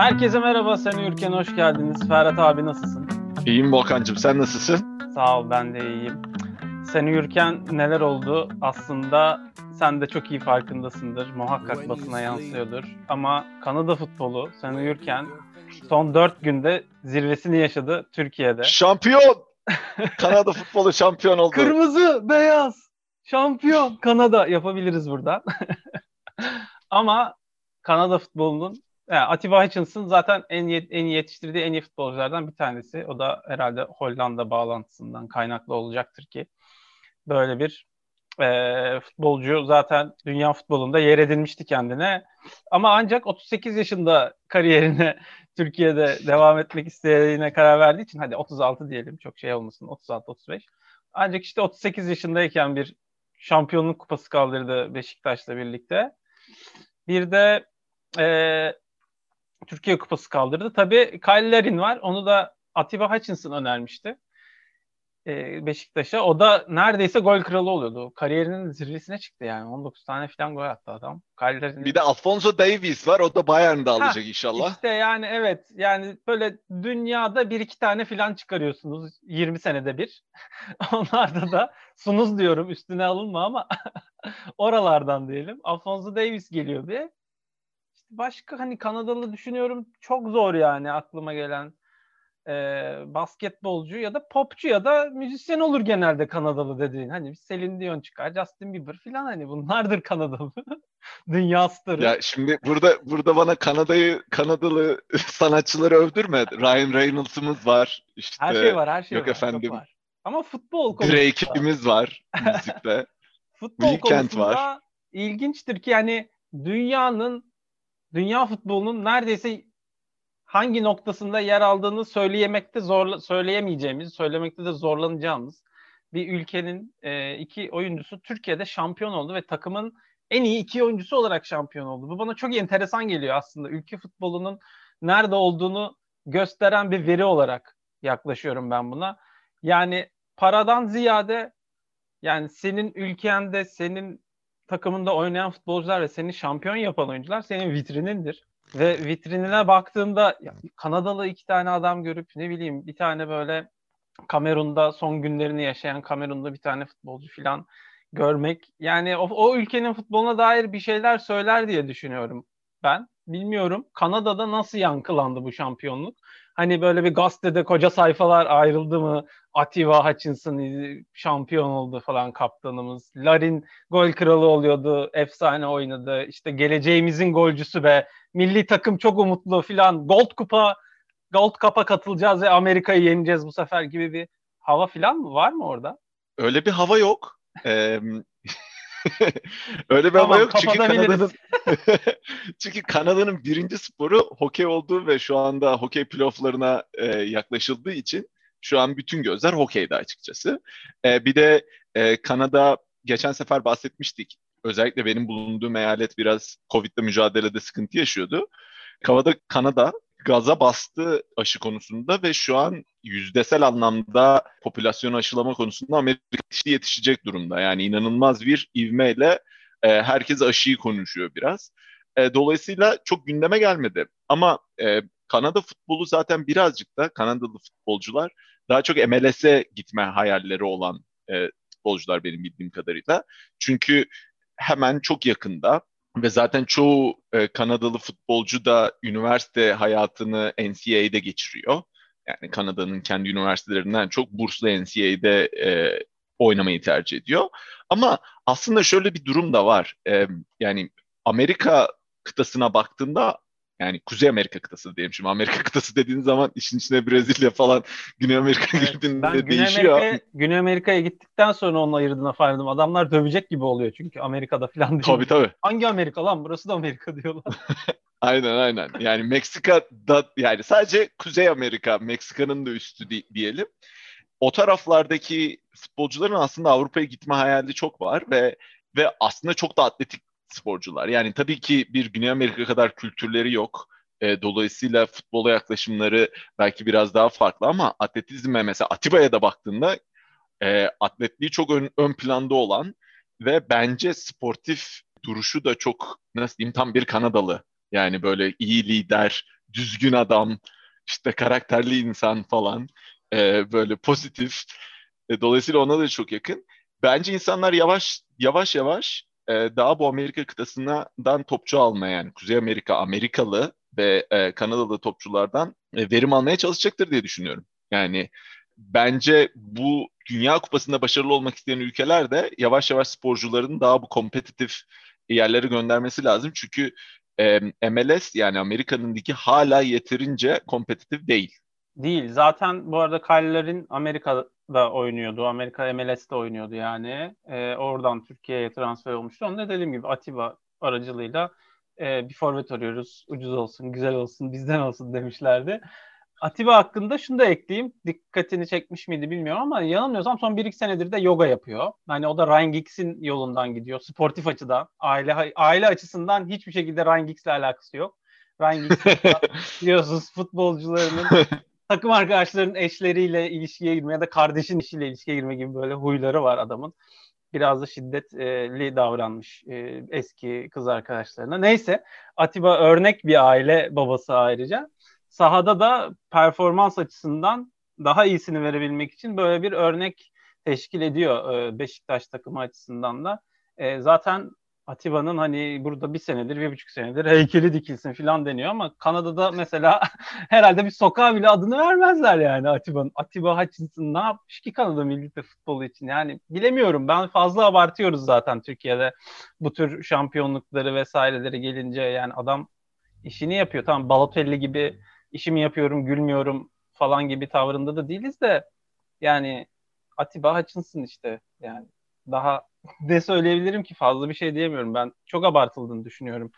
Herkese merhaba, sen Ürken hoş geldiniz. Ferhat abi nasılsın? İyiyim Volkan'cığım, sen nasılsın? Sağ ol, ben de iyiyim. Seni Ürken neler oldu? Aslında sen de çok iyi farkındasındır. Muhakkak basına yansıyordur. Ama Kanada futbolu, Seni Ürken son dört günde zirvesini yaşadı Türkiye'de. Şampiyon! Kanada futbolu şampiyon oldu. Kırmızı, beyaz, şampiyon Kanada yapabiliriz buradan. Ama Kanada futbolunun yani Atiba Hutchinson zaten en iyi, en yetiştirdiği en iyi futbolculardan bir tanesi. O da herhalde Hollanda bağlantısından kaynaklı olacaktır ki böyle bir e, futbolcu zaten dünya futbolunda yer edinmişti kendine. Ama ancak 38 yaşında kariyerine Türkiye'de devam etmek istediğine karar verdiği için hadi 36 diyelim çok şey olmasın 36-35. Ancak işte 38 yaşındayken bir şampiyonluk kupası kaldırdı Beşiktaş'la birlikte. Bir de e, Türkiye Kupası kaldırdı. Tabii Kyle Larin var. Onu da Atiba Hutchinson önermişti. Ee, Beşiktaş'a. O da neredeyse gol kralı oluyordu. Kariyerinin zirvesine çıktı yani. 19 tane falan gol attı adam. Kyle. Bir de Alfonso Davies var. O da Bayern'de alacak ha, inşallah. İşte yani evet. Yani böyle dünyada bir iki tane falan çıkarıyorsunuz. 20 senede bir. Onlarda da sunuz diyorum. Üstüne alınma ama oralardan diyelim. Alfonso Davies geliyor bir başka hani Kanadalı düşünüyorum çok zor yani aklıma gelen e, basketbolcu ya da popçu ya da müzisyen olur genelde Kanadalı dediğin. Hani Celine Dion çıkar, Justin Bieber falan hani bunlardır Kanadalı. Dünya starı. Ya şimdi burada burada bana Kanada'yı Kanadalı sanatçıları övdürme. Ryan Reynolds'ımız var. İşte, her şey var, her şey yok var. efendim. Var. Ama futbol konusunda. Drake'imiz var müzikte. futbol Weekend konusunda var. ilginçtir ki yani dünyanın dünya futbolunun neredeyse hangi noktasında yer aldığını söyleyemekte zorla söyleyemeyeceğimiz, söylemekte de zorlanacağımız bir ülkenin e, iki oyuncusu Türkiye'de şampiyon oldu ve takımın en iyi iki oyuncusu olarak şampiyon oldu. Bu bana çok enteresan geliyor aslında. Ülke futbolunun nerede olduğunu gösteren bir veri olarak yaklaşıyorum ben buna. Yani paradan ziyade yani senin ülkende, senin takımında oynayan futbolcular ve seni şampiyon yapan oyuncular senin vitrinindir. Ve vitrinine baktığında Kanadalı iki tane adam görüp ne bileyim bir tane böyle Kamerun'da son günlerini yaşayan Kamerun'da bir tane futbolcu falan görmek yani o, o ülkenin futboluna dair bir şeyler söyler diye düşünüyorum ben. Bilmiyorum Kanada'da nasıl yankılandı bu şampiyonluk. Hani böyle bir gazetede koca sayfalar ayrıldı mı? Atiba Hutchinson şampiyon oldu falan kaptanımız. Larin gol kralı oluyordu. Efsane oynadı. İşte geleceğimizin golcüsü be. Milli takım çok umutlu filan. Gold Kupa Gold Cup'a katılacağız ve Amerika'yı yeneceğiz bu sefer gibi bir hava filan mı var mı orada? Öyle bir hava yok. Ee, Öyle bir tamam, hava yok çünkü Kanada'nın çünkü Kanada'nın birinci sporu hokey olduğu ve şu anda hokey playofflarına e, yaklaşıldığı için şu an bütün gözler hokeyde açıkçası. E, bir de e, Kanada geçen sefer bahsetmiştik. Özellikle benim bulunduğum eyalet biraz Covid'le mücadelede sıkıntı yaşıyordu. Kavada Kanada gaza bastı aşı konusunda ve şu an yüzdesel anlamda popülasyon aşılama konusunda Amerika yetişecek durumda. Yani inanılmaz bir ivmeyle e, herkes aşıyı konuşuyor biraz. E, dolayısıyla çok gündeme gelmedi. Ama e, Kanada futbolu zaten birazcık da Kanadalı futbolcular daha çok MLS'e gitme hayalleri olan e, futbolcular benim bildiğim kadarıyla. Çünkü hemen çok yakında ve zaten çoğu e, Kanadalı futbolcu da üniversite hayatını NCAA'de geçiriyor. Yani Kanada'nın kendi üniversitelerinden çok burslu NCAA'de e, oynamayı tercih ediyor. Ama aslında şöyle bir durum da var. E, yani Amerika kıtasına baktığında yani Kuzey Amerika kıtası diyelim şimdi. Amerika kıtası dediğin zaman işin içine Brezilya falan Güney Amerika evet, girdiğinde ben Güney değişiyor. Amerika, Güney Amerika'ya gittikten sonra onun ayırdığına farkım. Adamlar dövecek gibi oluyor çünkü Amerika'da falan diyor. Tabii tabii. Hangi Amerika lan? Burası da Amerika diyorlar. aynen aynen. Yani Meksika da yani sadece Kuzey Amerika, Meksika'nın da üstü diyelim. O taraflardaki futbolcuların aslında Avrupa'ya gitme hayali çok var ve ve aslında çok da atletik sporcular. Yani tabii ki bir Güney Amerika kadar kültürleri yok. E, dolayısıyla futbola yaklaşımları belki biraz daha farklı ama atletizme mesela Atiba'ya da baktığında e, atletliği çok ön, ön planda olan ve bence sportif duruşu da çok nasıl diyeyim tam bir Kanadalı. Yani böyle iyi lider, düzgün adam, işte karakterli insan falan, e, böyle pozitif. E, dolayısıyla ona da çok yakın. Bence insanlar yavaş yavaş yavaş e, daha bu Amerika kıtasından topçu almaya yani Kuzey Amerika, Amerikalı ve e, Kanadalı topçulardan e, verim almaya çalışacaktır diye düşünüyorum. Yani bence bu Dünya Kupası'nda başarılı olmak isteyen ülkeler de yavaş yavaş sporcuların daha bu kompetitif yerlere göndermesi lazım. Çünkü e, MLS yani Amerika'nın ligi hala yeterince kompetitif değil. Değil. Zaten bu arada Kyller'in Amerika'da oynuyordu. Amerika MLS'de oynuyordu yani. E, oradan Türkiye'ye transfer olmuştu. Onu da dediğim gibi Atiba aracılığıyla e, bir forvet arıyoruz. Ucuz olsun, güzel olsun, bizden olsun demişlerdi. Atiba hakkında şunu da ekleyeyim. Dikkatini çekmiş miydi bilmiyorum ama yanılmıyorsam son 1-2 senedir de yoga yapıyor. Hani o da Ryan Giggs'in yolundan gidiyor. Sportif açıdan, aile aile açısından hiçbir şekilde Ryan Giggs'le alakası yok. Ryan Giggs biliyorsunuz futbolcularının takım arkadaşlarının eşleriyle ilişkiye girme ya da kardeşin işiyle ilişkiye girme gibi böyle huyları var adamın. Biraz da şiddetli davranmış e, eski kız arkadaşlarına. Neyse Atiba örnek bir aile babası ayrıca. Sahada da performans açısından daha iyisini verebilmek için böyle bir örnek teşkil ediyor e, Beşiktaş takımı açısından da. E, zaten Atiba'nın hani burada bir senedir, bir buçuk senedir heykeli dikilsin falan deniyor ama Kanada'da mesela herhalde bir sokağa bile adını vermezler yani Atiba'nın. Atiba Hutchinson ne yapmış ki Kanada milli futbolu için? Yani bilemiyorum. Ben fazla abartıyoruz zaten Türkiye'de bu tür şampiyonlukları vesaireleri gelince yani adam işini yapıyor. Tamam Balotelli gibi işimi yapıyorum, gülmüyorum falan gibi tavrında da değiliz de yani Atiba Hutchinson işte yani daha ne söyleyebilirim ki fazla bir şey diyemiyorum. Ben çok abartıldığını düşünüyorum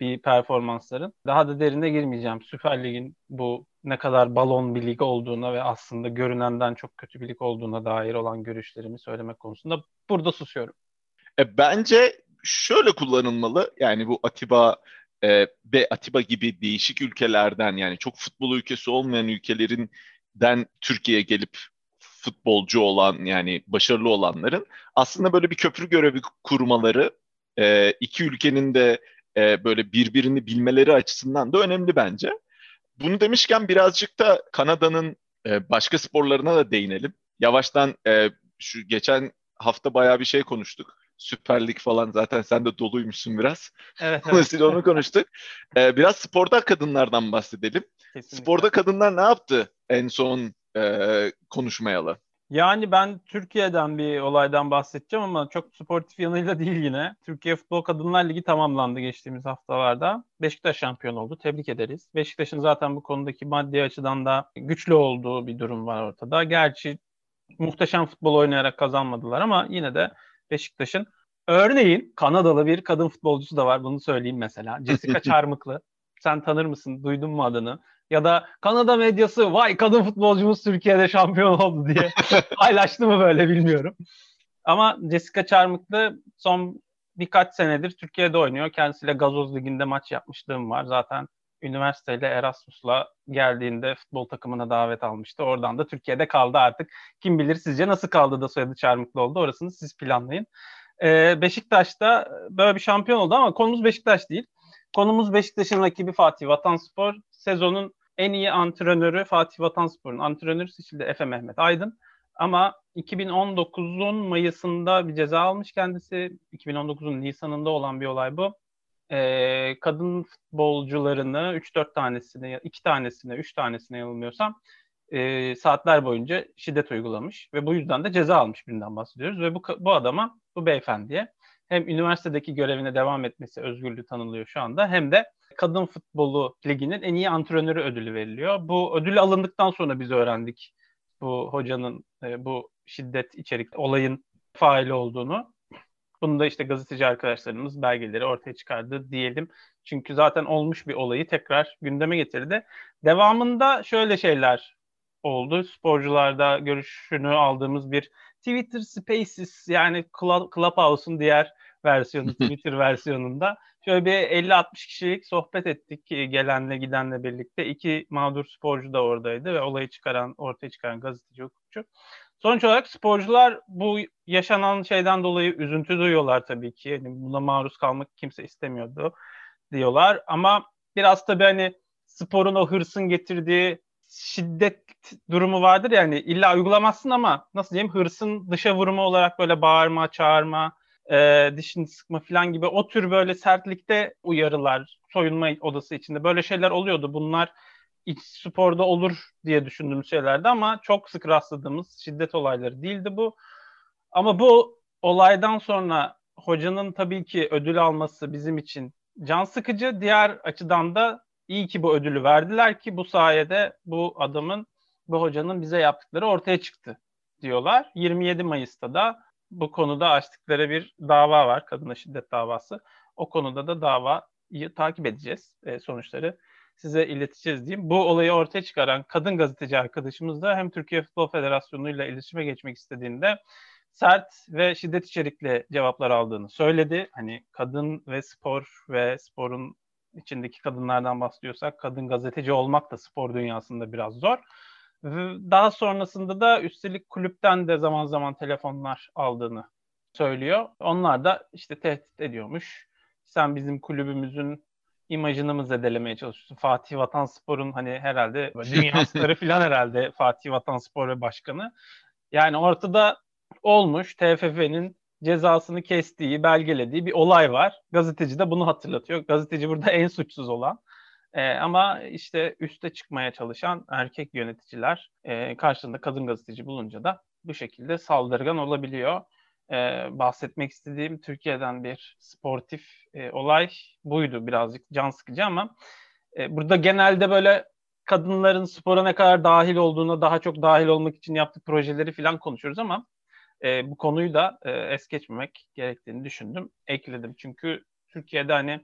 bir performansların. Daha da derine girmeyeceğim. Süper Lig'in bu ne kadar balon bir lig olduğuna ve aslında görünenden çok kötü bir lig olduğuna dair olan görüşlerimi söylemek konusunda burada susuyorum. E, bence şöyle kullanılmalı. Yani bu Atiba e, ve Atiba gibi değişik ülkelerden yani çok futbol ülkesi olmayan ülkelerinden Türkiye'ye gelip futbolcu olan yani başarılı olanların aslında böyle bir köprü görevi kurmaları e, iki ülkenin de e, böyle birbirini bilmeleri açısından da önemli bence. Bunu demişken birazcık da Kanada'nın e, başka sporlarına da değinelim. Yavaştan e, şu geçen hafta bayağı bir şey konuştuk. Süper Lig falan zaten sen de doluymuşsun biraz. Evet. evet. onu konuştuk. Ee, biraz sporda kadınlardan bahsedelim. Kesinlikle. Sporda kadınlar ne yaptı en son e, konuşmayalı? Yani ben Türkiye'den bir olaydan bahsedeceğim ama çok sportif yanıyla değil yine. Türkiye Futbol Kadınlar Ligi tamamlandı geçtiğimiz haftalarda. Beşiktaş şampiyon oldu. Tebrik ederiz. Beşiktaş'ın zaten bu konudaki maddi açıdan da güçlü olduğu bir durum var ortada. Gerçi muhteşem futbol oynayarak kazanmadılar ama yine de Beşiktaş'ın örneğin Kanadalı bir kadın futbolcusu da var. Bunu söyleyeyim mesela. Jessica Çarmıklı. Sen tanır mısın? Duydun mu adını? Ya da Kanada medyası vay kadın futbolcumuz Türkiye'de şampiyon oldu diye paylaştı mı böyle bilmiyorum. Ama Jessica Çarmıklı son birkaç senedir Türkiye'de oynuyor. Kendisiyle Gazoz Ligi'nde maç yapmışlığım var. Zaten üniversiteyle Erasmus'la geldiğinde futbol takımına davet almıştı. Oradan da Türkiye'de kaldı artık. Kim bilir sizce nasıl kaldı da soyadı Çarmıklı oldu orasını siz planlayın. Ee, Beşiktaş'ta böyle bir şampiyon oldu ama konumuz Beşiktaş değil. Konumuz Beşiktaş'ın rakibi Fatih Vatanspor. Sezonun en iyi antrenörü Fatih Vatanspor'un antrenörü seçildi Efe Mehmet Aydın. Ama 2019'un Mayıs'ında bir ceza almış kendisi. 2019'un Nisan'ında olan bir olay bu. Ee, kadın futbolcularını 3-4 tanesine, 2 tanesine, 3 tanesine yanılmıyorsam e, saatler boyunca şiddet uygulamış ve bu yüzden de ceza almış birinden bahsediyoruz ve bu bu adama bu beyefendiye hem üniversitedeki görevine devam etmesi özgürlüğü tanınıyor şu anda hem de kadın futbolu liginin en iyi antrenörü ödülü veriliyor. Bu ödül alındıktan sonra biz öğrendik bu hocanın e, bu şiddet içerik olayın faili olduğunu. Bunu da işte gazeteci arkadaşlarımız belgeleri ortaya çıkardı diyelim. Çünkü zaten olmuş bir olayı tekrar gündeme getirdi. Devamında şöyle şeyler oldu. Sporcularda görüşünü aldığımız bir Twitter Spaces yani Clubhouse'un diğer versiyonu Twitter versiyonunda şöyle bir 50-60 kişilik sohbet ettik gelenle gidenle birlikte. İki mağdur sporcu da oradaydı ve olayı çıkaran, ortaya çıkaran gazeteci hukukçu. Sonuç olarak sporcular bu yaşanan şeyden dolayı üzüntü duyuyorlar tabii ki. Yani buna maruz kalmak kimse istemiyordu diyorlar. Ama biraz tabii hani sporun o hırsın getirdiği şiddet durumu vardır yani illa uygulamazsın ama nasıl diyeyim hırsın dışa vurumu olarak böyle bağırma, çağırma, e, dişini sıkma falan gibi o tür böyle sertlikte uyarılar, soyunma odası içinde böyle şeyler oluyordu. Bunlar iç sporda olur diye düşündüğüm şeylerdi ama çok sık rastladığımız şiddet olayları değildi bu. Ama bu olaydan sonra hocanın tabii ki ödül alması bizim için can sıkıcı. Diğer açıdan da iyi ki bu ödülü verdiler ki bu sayede bu adamın, bu hocanın bize yaptıkları ortaya çıktı diyorlar. 27 Mayıs'ta da bu konuda açtıkları bir dava var. Kadına şiddet davası. O konuda da davayı takip edeceğiz e, sonuçları size ileteceğiz diyeyim. Bu olayı ortaya çıkaran kadın gazeteci arkadaşımız da hem Türkiye Futbol Federasyonu ile iletişime geçmek istediğinde sert ve şiddet içerikli cevaplar aldığını söyledi. Hani kadın ve spor ve sporun içindeki kadınlardan bahsediyorsak kadın gazeteci olmak da spor dünyasında biraz zor. Daha sonrasında da üstelik kulüpten de zaman zaman telefonlar aldığını söylüyor. Onlar da işte tehdit ediyormuş. Sen bizim kulübümüzün imajını mı zedelemeye çalışıyorsun? Fatih Vatanspor'un hani herhalde dünya starı falan herhalde Fatih Vatanspor ve başkanı. Yani ortada olmuş TFF'nin cezasını kestiği, belgelediği bir olay var. Gazeteci de bunu hatırlatıyor. Gazeteci burada en suçsuz olan. Ee, ama işte üste çıkmaya çalışan erkek yöneticiler e, karşısında kadın gazeteci bulunca da bu şekilde saldırgan olabiliyor e, bahsetmek istediğim Türkiye'den bir sportif e, olay buydu birazcık can sıkıcı ama e, burada genelde böyle kadınların spora ne kadar dahil olduğuna daha çok dahil olmak için yaptığı projeleri falan konuşuyoruz ama e, bu konuyu da e, es geçmemek gerektiğini düşündüm. Ekledim çünkü Türkiye'de hani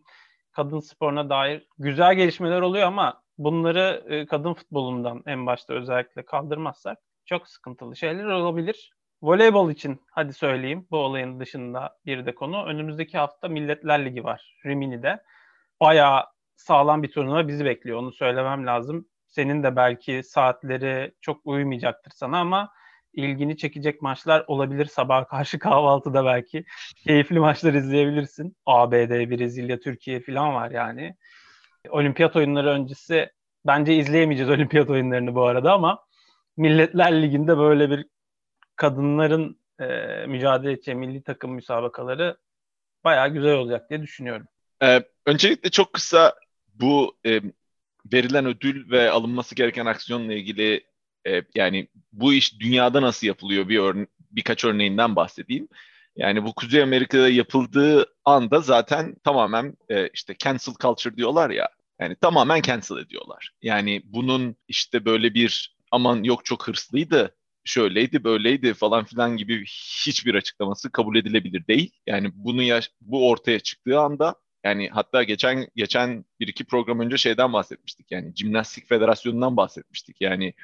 kadın sporuna dair güzel gelişmeler oluyor ama bunları e, kadın futbolundan en başta özellikle kaldırmazsak çok sıkıntılı şeyler olabilir. Voleybol için hadi söyleyeyim bu olayın dışında bir de konu. Önümüzdeki hafta Milletler Ligi var Rimini'de. Bayağı sağlam bir turnuva bizi bekliyor onu söylemem lazım. Senin de belki saatleri çok uymayacaktır sana ama ilgini çekecek maçlar olabilir. Sabah karşı kahvaltıda belki keyifli maçlar izleyebilirsin. ABD, Brezilya, Türkiye falan var yani. Olimpiyat oyunları öncesi bence izleyemeyeceğiz olimpiyat oyunlarını bu arada ama Milletler Ligi'nde böyle bir kadınların e, mücadele edeceği milli takım müsabakaları bayağı güzel olacak diye düşünüyorum. Ee, öncelikle çok kısa bu e, verilen ödül ve alınması gereken aksiyonla ilgili e, yani bu iş dünyada nasıl yapılıyor bir örne birkaç örneğinden bahsedeyim. Yani bu Kuzey Amerika'da yapıldığı anda zaten tamamen e, işte cancel culture diyorlar ya. Yani tamamen cancel ediyorlar. Yani bunun işte böyle bir aman yok çok hırslıydı şöyleydi böyleydi falan filan gibi hiçbir açıklaması kabul edilebilir değil. Yani bunu yaş bu ortaya çıktığı anda yani hatta geçen geçen bir iki program önce şeyden bahsetmiştik. Yani Jimnastik Federasyonu'ndan bahsetmiştik. Yani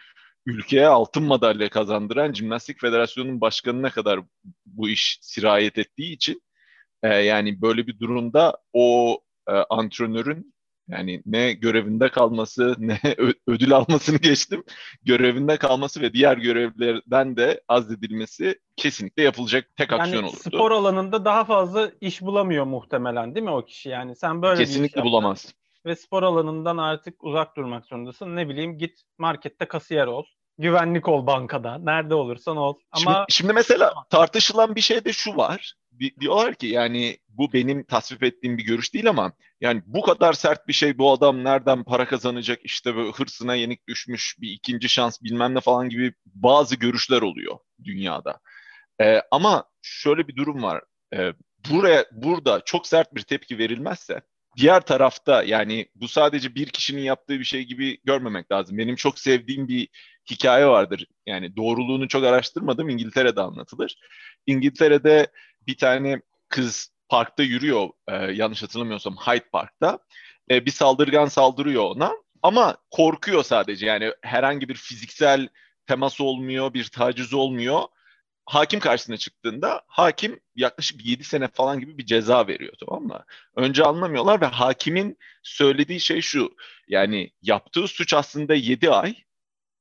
ülkeye altın madalya kazandıran Jimnastik Federasyonu'nun başkanına kadar bu iş sirayet ettiği için e, yani böyle bir durumda o e, antrenörün yani ne görevinde kalması ne ödül almasını geçtim. Görevinde kalması ve diğer görevlerden de azledilmesi kesinlikle yapılacak tek yani aksiyon olurdu. Spor alanında daha fazla iş bulamıyor muhtemelen değil mi o kişi yani? Sen böyle kesinlikle bulamaz. Ve spor alanından artık uzak durmak zorundasın. Ne bileyim git markette kasiyer ol. Güvenlik ol bankada. Nerede olursan ol. Ama şimdi, şimdi mesela tartışılan bir şey de şu var diyorlar ki yani bu benim tasvip ettiğim bir görüş değil ama yani bu kadar sert bir şey bu adam nereden para kazanacak işte böyle hırsına yenik düşmüş bir ikinci şans bilmem ne falan gibi bazı görüşler oluyor dünyada. Ee, ama şöyle bir durum var. Ee, buraya burada çok sert bir tepki verilmezse diğer tarafta yani bu sadece bir kişinin yaptığı bir şey gibi görmemek lazım. Benim çok sevdiğim bir hikaye vardır. Yani doğruluğunu çok araştırmadım. İngiltere'de anlatılır. İngiltere'de bir tane kız parkta yürüyor e, yanlış hatırlamıyorsam Hyde Park'ta. E, bir saldırgan saldırıyor ona ama korkuyor sadece yani herhangi bir fiziksel temas olmuyor, bir taciz olmuyor. Hakim karşısına çıktığında hakim yaklaşık 7 sene falan gibi bir ceza veriyor tamam mı? Önce anlamıyorlar ve hakimin söylediği şey şu. Yani yaptığı suç aslında 7 ay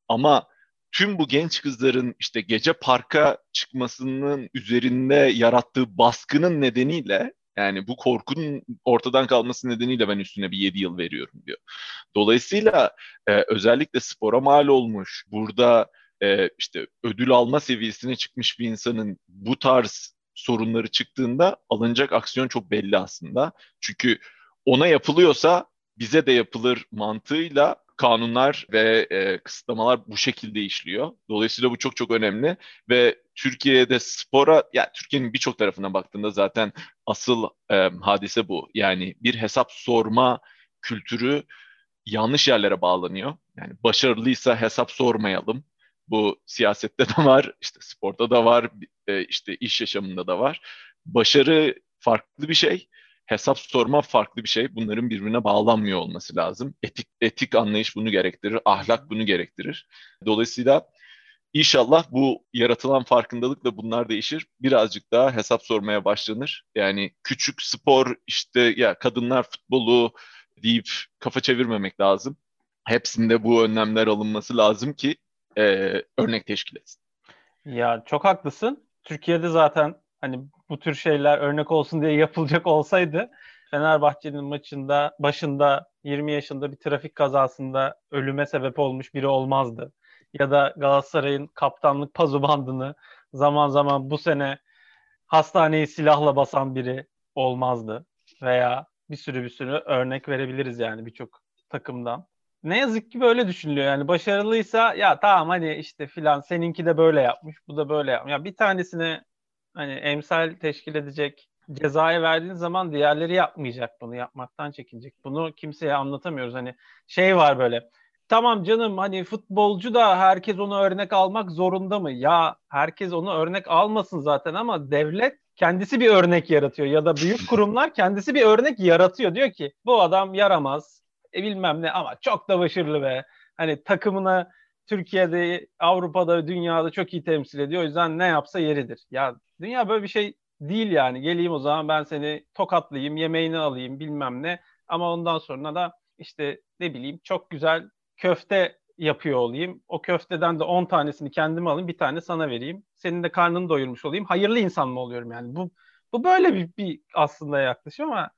ama tüm bu genç kızların işte gece parka çıkmasının üzerinde yarattığı baskının nedeniyle Yani bu korkunun ortadan kalması nedeniyle ben üstüne bir 7 yıl veriyorum diyor. Dolayısıyla e, özellikle spora mal olmuş, burada e, işte ödül alma seviyesine çıkmış bir insanın bu tarz sorunları çıktığında alınacak aksiyon çok belli aslında. Çünkü ona yapılıyorsa bize de yapılır mantığıyla kanunlar ve e, kısıtlamalar bu şekilde işliyor. Dolayısıyla bu çok çok önemli ve Türkiye'de spora, yani Türkiye'nin birçok tarafına baktığında zaten asıl e, hadise bu. Yani bir hesap sorma kültürü yanlış yerlere bağlanıyor. Yani başarılıysa hesap sormayalım. Bu siyasette de var, işte sporda da var, e, işte iş yaşamında da var. Başarı farklı bir şey hesap sorma farklı bir şey. Bunların birbirine bağlanmıyor olması lazım. Etik etik anlayış bunu gerektirir, ahlak bunu gerektirir. Dolayısıyla inşallah bu yaratılan farkındalıkla bunlar değişir. Birazcık daha hesap sormaya başlanır. Yani küçük spor işte ya kadınlar futbolu deyip kafa çevirmemek lazım. Hepsinde bu önlemler alınması lazım ki e, örnek teşkil etsin. Ya çok haklısın. Türkiye'de zaten hani bu tür şeyler örnek olsun diye yapılacak olsaydı Fenerbahçe'nin maçında başında 20 yaşında bir trafik kazasında ölüme sebep olmuş biri olmazdı. Ya da Galatasaray'ın kaptanlık pazu bandını zaman zaman bu sene hastaneyi silahla basan biri olmazdı. Veya bir sürü bir sürü örnek verebiliriz yani birçok takımdan. Ne yazık ki böyle düşünülüyor yani başarılıysa ya tamam hani işte filan seninki de böyle yapmış bu da böyle yapmış. Ya bir tanesine hani emsal teşkil edecek cezayı verdiğin zaman diğerleri yapmayacak bunu yapmaktan çekinecek. Bunu kimseye anlatamıyoruz. Hani şey var böyle tamam canım hani futbolcu da herkes onu örnek almak zorunda mı? Ya herkes onu örnek almasın zaten ama devlet kendisi bir örnek yaratıyor ya da büyük kurumlar kendisi bir örnek yaratıyor. Diyor ki bu adam yaramaz e, bilmem ne ama çok da başarılı be. Hani takımına Türkiye'de, Avrupa'da, dünyada çok iyi temsil ediyor. O yüzden ne yapsa yeridir. Ya dünya böyle bir şey değil yani. Geleyim o zaman ben seni tokatlayayım, yemeğini alayım bilmem ne. Ama ondan sonra da işte ne bileyim çok güzel köfte yapıyor olayım. O köfteden de 10 tanesini kendime alayım, bir tane sana vereyim. Senin de karnını doyurmuş olayım. Hayırlı insan mı oluyorum yani? Bu bu böyle bir, bir aslında yaklaşım ama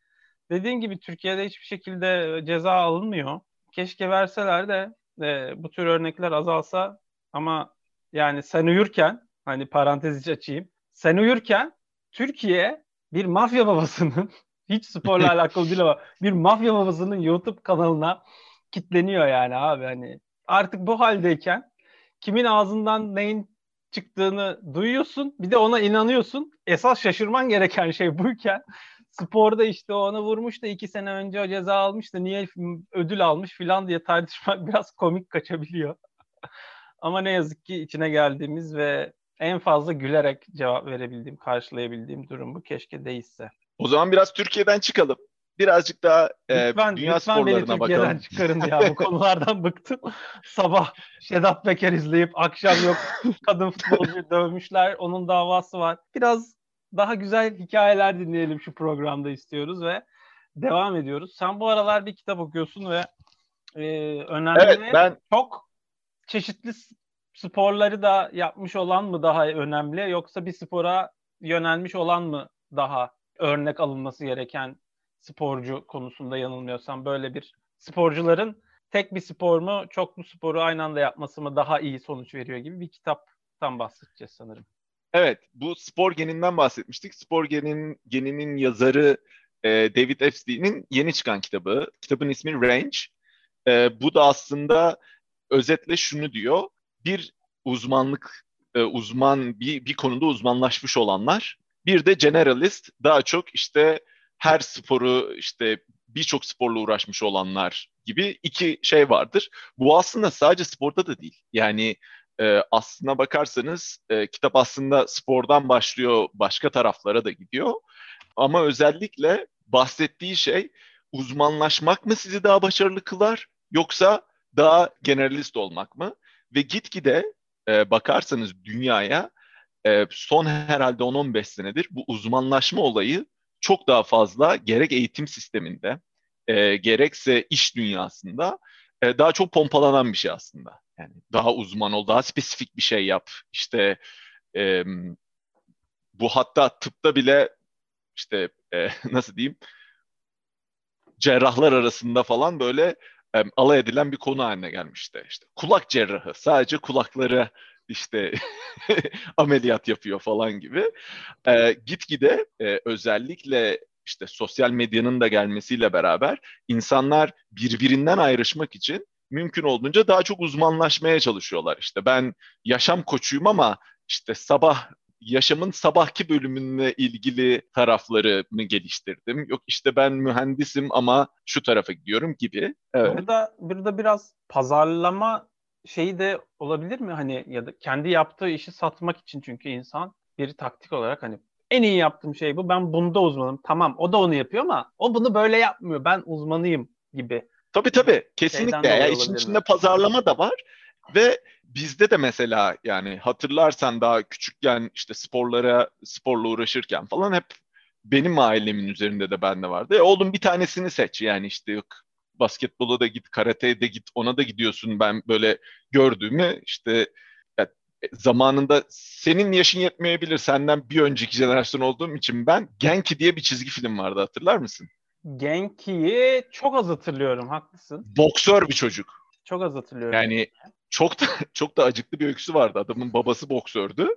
dediğin gibi Türkiye'de hiçbir şekilde ceza alınmıyor. Keşke verseler de e, bu tür örnekler azalsa ama yani sen uyurken hani parantez açayım. Sen uyurken Türkiye bir mafya babasının hiç sporla alakalı değil ama bir mafya babasının YouTube kanalına kitleniyor yani abi hani artık bu haldeyken kimin ağzından neyin çıktığını duyuyorsun bir de ona inanıyorsun. Esas şaşırman gereken şey buyken sporda işte ona vurmuş da iki sene önce o ceza almış da niye ödül almış filan diye tartışmak biraz komik kaçabiliyor. Ama ne yazık ki içine geldiğimiz ve en fazla gülerek cevap verebildiğim, karşılayabildiğim durum bu. Keşke değilse. O zaman biraz Türkiye'den çıkalım. Birazcık daha e, lütfen, dünya lütfen sporlarına beni Türkiye'den bakalım. çıkarın ya. Bu konulardan bıktım. Sabah Sedat Peker izleyip akşam yok kadın futbolcu dövmüşler. Onun davası var. Biraz daha güzel hikayeler dinleyelim şu programda istiyoruz ve devam ediyoruz. Sen bu aralar bir kitap okuyorsun ve e, önemli evet, ben... çok çeşitli sporları da yapmış olan mı daha önemli yoksa bir spora yönelmiş olan mı daha örnek alınması gereken sporcu konusunda yanılmıyorsam böyle bir sporcuların tek bir spor mu çoklu sporu aynı anda yapması mı daha iyi sonuç veriyor gibi bir kitaptan bahsedeceğiz sanırım. Evet, bu spor geninden bahsetmiştik. Spor genin, geninin yazarı e, David Epstein'in yeni çıkan kitabı. Kitabın ismi Range. E, bu da aslında özetle şunu diyor. Bir uzmanlık, e, uzman bir, bir konuda uzmanlaşmış olanlar. Bir de generalist, daha çok işte her sporu işte birçok sporla uğraşmış olanlar gibi iki şey vardır. Bu aslında sadece sporda da değil. Yani e, aslına bakarsanız e, kitap aslında spordan başlıyor başka taraflara da gidiyor. Ama özellikle bahsettiği şey uzmanlaşmak mı sizi daha başarılı kılar yoksa daha generalist olmak mı? Ve gitgide e, bakarsanız dünyaya e, son herhalde 10-15 senedir bu uzmanlaşma olayı çok daha fazla gerek eğitim sisteminde e, gerekse iş dünyasında e, daha çok pompalanan bir şey aslında. Yani daha uzman ol, daha spesifik bir şey yap. İşte e, bu hatta tıpta bile işte e, nasıl diyeyim cerrahlar arasında falan böyle e, alay edilen bir konu haline gelmişti. İşte kulak cerrahı sadece kulakları işte ameliyat yapıyor falan gibi. E, gitgide e, özellikle işte sosyal medyanın da gelmesiyle beraber insanlar birbirinden ayrışmak için mümkün olduğunca daha çok uzmanlaşmaya çalışıyorlar. İşte ben yaşam koçuyum ama işte sabah yaşamın sabahki bölümünle ilgili taraflarını geliştirdim. Yok işte ben mühendisim ama şu tarafa gidiyorum gibi. Evet. Burada burada biraz pazarlama şeyi de olabilir mi? Hani ya da kendi yaptığı işi satmak için çünkü insan bir taktik olarak hani en iyi yaptığım şey bu. Ben bunda uzmanım. Tamam o da onu yapıyor ama o bunu böyle yapmıyor. Ben uzmanıyım gibi. Tabii tabii. Kesinlikle. Ya, işin içinde mi? pazarlama da var. Ve bizde de mesela yani hatırlarsan daha küçükken işte sporlara sporla uğraşırken falan hep benim ailemin üzerinde de bende vardı. E, oğlum bir tanesini seç yani işte yok basketbola da git, karateye de git, ona da gidiyorsun. Ben böyle gördüğümü işte ya, zamanında senin yaşın yetmeyebilir senden bir önceki jenerasyon olduğum için ben Genki diye bir çizgi film vardı hatırlar mısın? Genki'yi çok az hatırlıyorum haklısın. Boksör bir çocuk. Çok az hatırlıyorum. Yani çok da çok da acıklı bir öyküsü vardı. Adamın babası boksördü.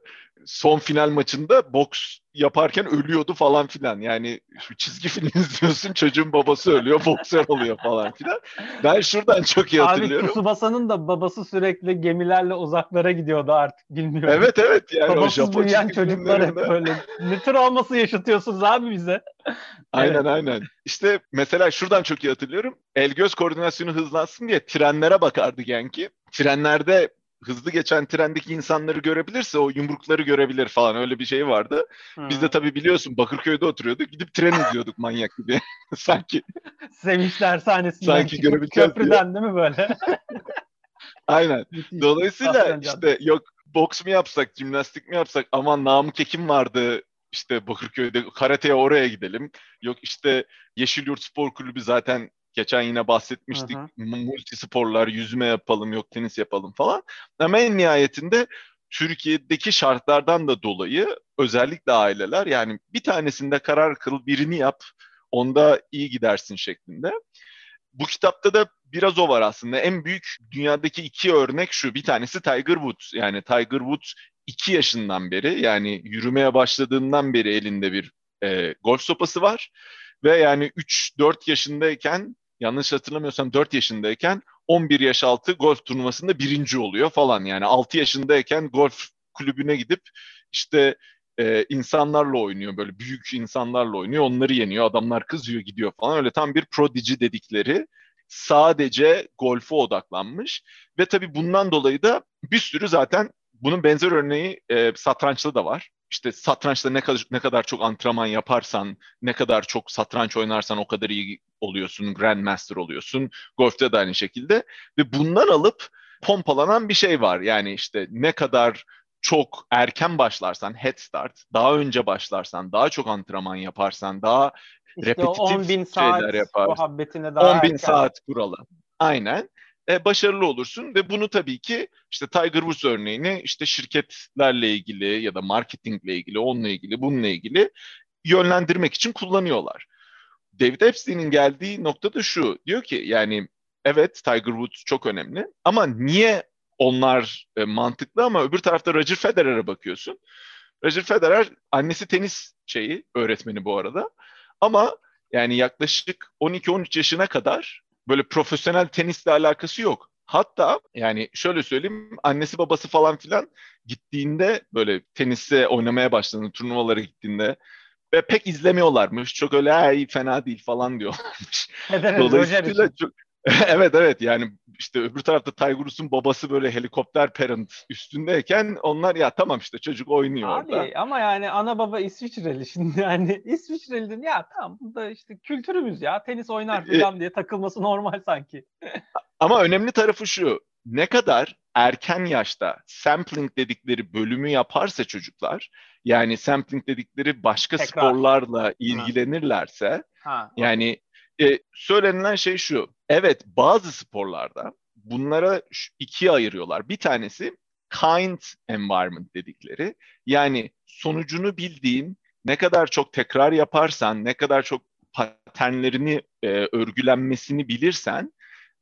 Son final maçında boks yaparken ölüyordu falan filan. Yani şu çizgi film izliyorsun çocuğun babası ölüyor, boksör oluyor falan filan. Ben şuradan çok iyi hatırlıyorum. Abi Tsubasa'nın da babası sürekli gemilerle uzaklara gidiyordu artık bilmiyorum. Evet evet yani Babasız o büyüyen çocuklar hep böyle. Ne tür olması yaşatıyorsunuz abi bize? Aynen evet. aynen. İşte mesela şuradan çok iyi hatırlıyorum. El göz koordinasyonu hızlansın diye trenlere bakardı Genki. Trenlerde hızlı geçen trendeki insanları görebilirse o yumrukları görebilir falan öyle bir şey vardı. Hmm. Biz de tabii biliyorsun Bakırköy'de oturuyorduk. Gidip tren izliyorduk manyak gibi. Sanki. Sevinç dershanesinden Sanki görebileceğiz köprüden diye. değil mi böyle? Aynen. Dolayısıyla işte yok boks mu yapsak, jimnastik mi yapsak aman Namık Ekim vardı işte Bakırköy'de karateye oraya gidelim. Yok işte Yeşilyurt Spor Kulübü zaten Geçen yine bahsetmiştik. Hı hı. Multisporlar, yüzme yapalım, yok tenis yapalım falan. Ama en nihayetinde Türkiye'deki şartlardan da dolayı özellikle aileler yani bir tanesinde karar kıl, birini yap, onda iyi gidersin şeklinde. Bu kitapta da biraz o var aslında. En büyük dünyadaki iki örnek şu. Bir tanesi Tiger Woods. Yani Tiger Woods iki yaşından beri yani yürümeye başladığından beri elinde bir e, golf sopası var. Ve yani 3-4 yaşındayken yanlış hatırlamıyorsam 4 yaşındayken 11 yaş altı golf turnuvasında birinci oluyor falan. Yani 6 yaşındayken golf kulübüne gidip işte e, insanlarla oynuyor böyle büyük insanlarla oynuyor onları yeniyor adamlar kızıyor gidiyor falan öyle tam bir prodigy dedikleri sadece golfe odaklanmış ve tabii bundan dolayı da bir sürü zaten bunun benzer örneği e, satrançta da var işte satrançta ne kadar ne kadar çok antrenman yaparsan, ne kadar çok satranç oynarsan o kadar iyi oluyorsun, grandmaster oluyorsun. Golf'te de aynı şekilde ve bundan alıp pompalanan bir şey var. Yani işte ne kadar çok erken başlarsan, head start, daha önce başlarsan, daha çok antrenman yaparsan, daha işte repetitif 10 bin saat şeyler yaparsan. 10 bin saat kuralı. Aynen e, başarılı olursun ve bunu tabii ki işte Tiger Woods örneğini işte şirketlerle ilgili ya da marketingle ilgili, onunla ilgili, bununla ilgili yönlendirmek için kullanıyorlar. David Epstein'in geldiği nokta da şu. Diyor ki yani evet Tiger Woods çok önemli ama niye onlar e, mantıklı ama öbür tarafta Roger Federer'e bakıyorsun. Roger Federer annesi tenis şeyi öğretmeni bu arada. Ama yani yaklaşık 12-13 yaşına kadar böyle profesyonel tenisle alakası yok. Hatta yani şöyle söyleyeyim annesi babası falan filan gittiğinde böyle tenise oynamaya başladığında turnuvalara gittiğinde ve pek izlemiyorlarmış. Çok öyle iyi fena değil falan diyorlarmış. Dolayısıyla çok evet evet yani işte öbür tarafta Tiger Woods'un babası böyle helikopter parent üstündeyken onlar ya tamam işte çocuk oynuyor Abi, orada. ama yani ana baba İsviçreli şimdi yani İsviçreli'nin ya tamam bu da işte kültürümüz ya tenis oynar e, falan diye takılması normal sanki. ama önemli tarafı şu ne kadar erken yaşta sampling dedikleri bölümü yaparsa çocuklar yani sampling dedikleri başka Tekrar. sporlarla ilgilenirlerse ha, yani e, söylenilen şey şu. Evet bazı sporlarda bunlara ikiye ayırıyorlar. Bir tanesi kind environment dedikleri. Yani sonucunu bildiğin ne kadar çok tekrar yaparsan, ne kadar çok paternlerini e, örgülenmesini bilirsen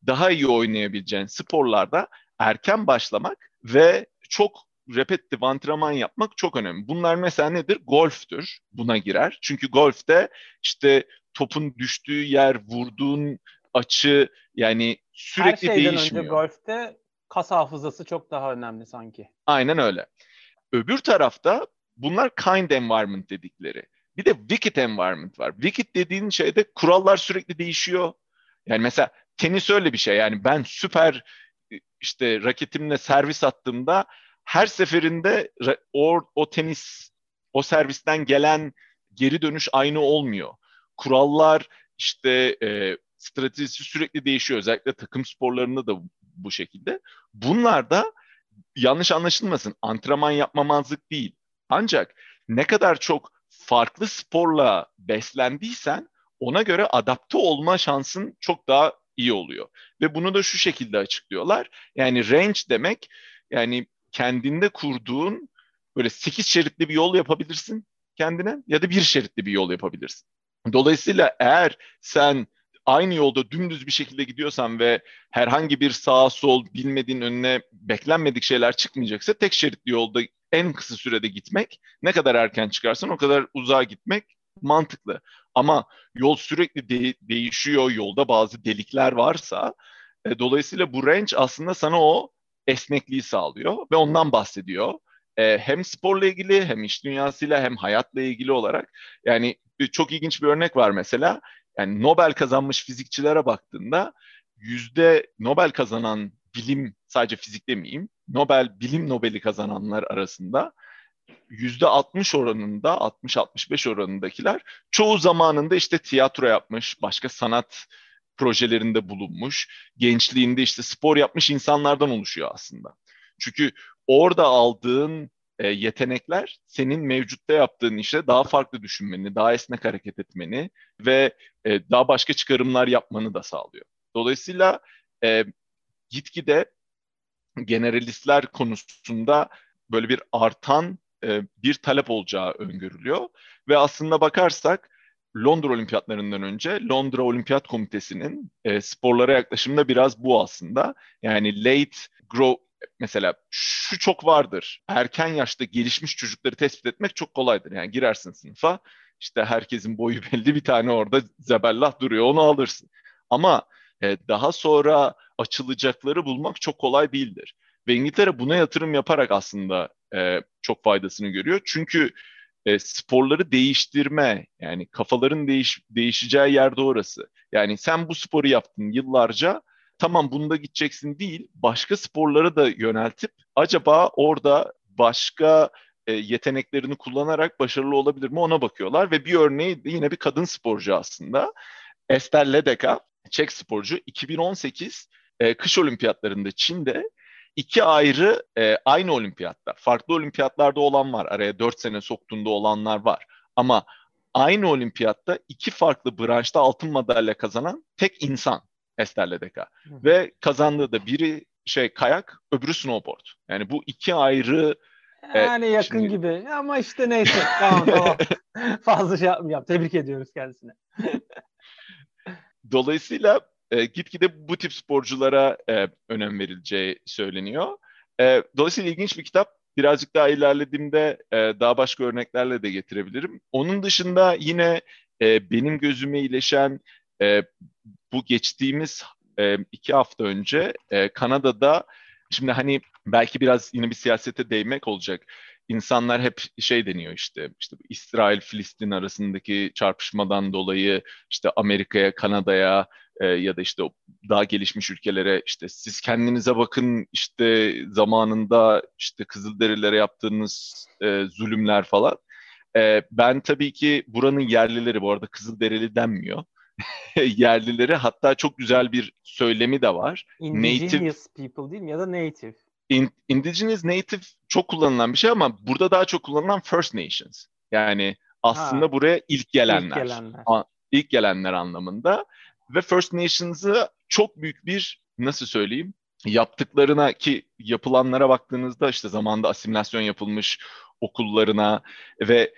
daha iyi oynayabileceğin sporlarda erken başlamak ve çok repetitif antrenman yapmak çok önemli. Bunlar mesela nedir? Golftür. Buna girer. Çünkü golfte işte topun düştüğü yer, vurduğun açı yani sürekli Her şeyden değişmiyor. önce golfte kas hafızası çok daha önemli sanki. Aynen öyle. Öbür tarafta bunlar kind environment dedikleri. Bir de wicket environment var. Wicket dediğin şeyde kurallar sürekli değişiyor. Yani mesela tenis öyle bir şey. Yani ben süper işte raketimle servis attığımda her seferinde o, o tenis o servisten gelen geri dönüş aynı olmuyor. Kurallar işte e, stratejisi sürekli değişiyor. Özellikle takım sporlarında da bu şekilde. Bunlar da yanlış anlaşılmasın antrenman yapmamazlık değil. Ancak ne kadar çok farklı sporla beslendiysen ona göre adapte olma şansın çok daha iyi oluyor. Ve bunu da şu şekilde açıklıyorlar. Yani range demek yani kendinde kurduğun böyle 8 şeritli bir yol yapabilirsin kendine ya da bir şeritli bir yol yapabilirsin. Dolayısıyla eğer sen aynı yolda dümdüz bir şekilde gidiyorsan ve herhangi bir sağ sol bilmediğin önüne beklenmedik şeyler çıkmayacaksa tek şeritli yolda en kısa sürede gitmek ne kadar erken çıkarsan o kadar uzağa gitmek mantıklı. Ama yol sürekli de- değişiyor, yolda bazı delikler varsa e, dolayısıyla bu range aslında sana o esnekliği sağlıyor ve ondan bahsediyor. E, hem sporla ilgili hem iş dünyasıyla hem hayatla ilgili olarak yani çok ilginç bir örnek var mesela. Yani Nobel kazanmış fizikçilere baktığında yüzde Nobel kazanan bilim sadece fizik demeyeyim Nobel bilim Nobel'i kazananlar arasında yüzde 60 oranında 60-65 oranındakiler çoğu zamanında işte tiyatro yapmış, başka sanat projelerinde bulunmuş, gençliğinde işte spor yapmış insanlardan oluşuyor aslında. Çünkü orada aldığın e, yetenekler senin mevcutta yaptığın işte daha farklı düşünmeni, daha esnek hareket etmeni ve e, daha başka çıkarımlar yapmanı da sağlıyor. Dolayısıyla e, gitgide generalistler konusunda böyle bir artan e, bir talep olacağı öngörülüyor. Ve aslında bakarsak Londra Olimpiyatlarından önce Londra Olimpiyat Komitesi'nin e, sporlara yaklaşımında biraz bu aslında. Yani late grow mesela şu çok vardır. Erken yaşta gelişmiş çocukları tespit etmek çok kolaydır. Yani girersin sınıfa işte herkesin boyu belli bir tane orada zebellah duruyor onu alırsın. Ama e, daha sonra açılacakları bulmak çok kolay değildir. Ve İngiltere buna yatırım yaparak aslında e, çok faydasını görüyor. Çünkü e, sporları değiştirme yani kafaların değiş, değişeceği yerde orası. Yani sen bu sporu yaptın yıllarca tamam bunda gideceksin değil başka sporları da yöneltip acaba orada başka e, yeteneklerini kullanarak başarılı olabilir mi ona bakıyorlar ve bir örneği de yine bir kadın sporcu aslında Esther Ledeka Çek sporcu 2018 e, kış olimpiyatlarında Çin'de iki ayrı e, aynı olimpiyatta, farklı olimpiyatlarda olan var. Araya dört sene soktuğunda olanlar var. Ama aynı olimpiyatta iki farklı branşta altın madalya kazanan tek insan Esther Ledeka. Ve kazandığı da biri şey kayak, öbürü snowboard. Yani bu iki ayrı e, yani e, yakın şimdi... gibi ama işte neyse tamam tamam fazla şey yapmayacağım tebrik ediyoruz kendisine. Dolayısıyla e, gitgide bu tip sporculara e, önem verileceği söyleniyor. E, dolayısıyla ilginç bir kitap. Birazcık daha ilerlediğimde e, daha başka örneklerle de getirebilirim. Onun dışında yine e, benim gözüme iyileşen e, bu geçtiğimiz e, iki hafta önce e, Kanada'da şimdi hani belki biraz yine bir siyasete değmek olacak. İnsanlar hep şey deniyor işte işte İsrail Filistin arasındaki çarpışmadan dolayı işte Amerika'ya, Kanada'ya e, ya da işte daha gelişmiş ülkelere işte siz kendinize bakın işte zamanında işte Kızılderililere yaptığınız e, zulümler falan. E, ben tabii ki buranın yerlileri bu arada Kızılderili denmiyor. yerlileri hatta çok güzel bir söylemi de var. Indigenous native, people değil mi ya da native? In, indigenous native çok kullanılan bir şey ama burada daha çok kullanılan First Nations. Yani aslında ha, buraya ilk gelenler. İlk gelenler. A, ilk gelenler anlamında ve First Nations'ı çok büyük bir nasıl söyleyeyim yaptıklarına ki yapılanlara baktığınızda işte zamanda asimilasyon yapılmış okullarına ve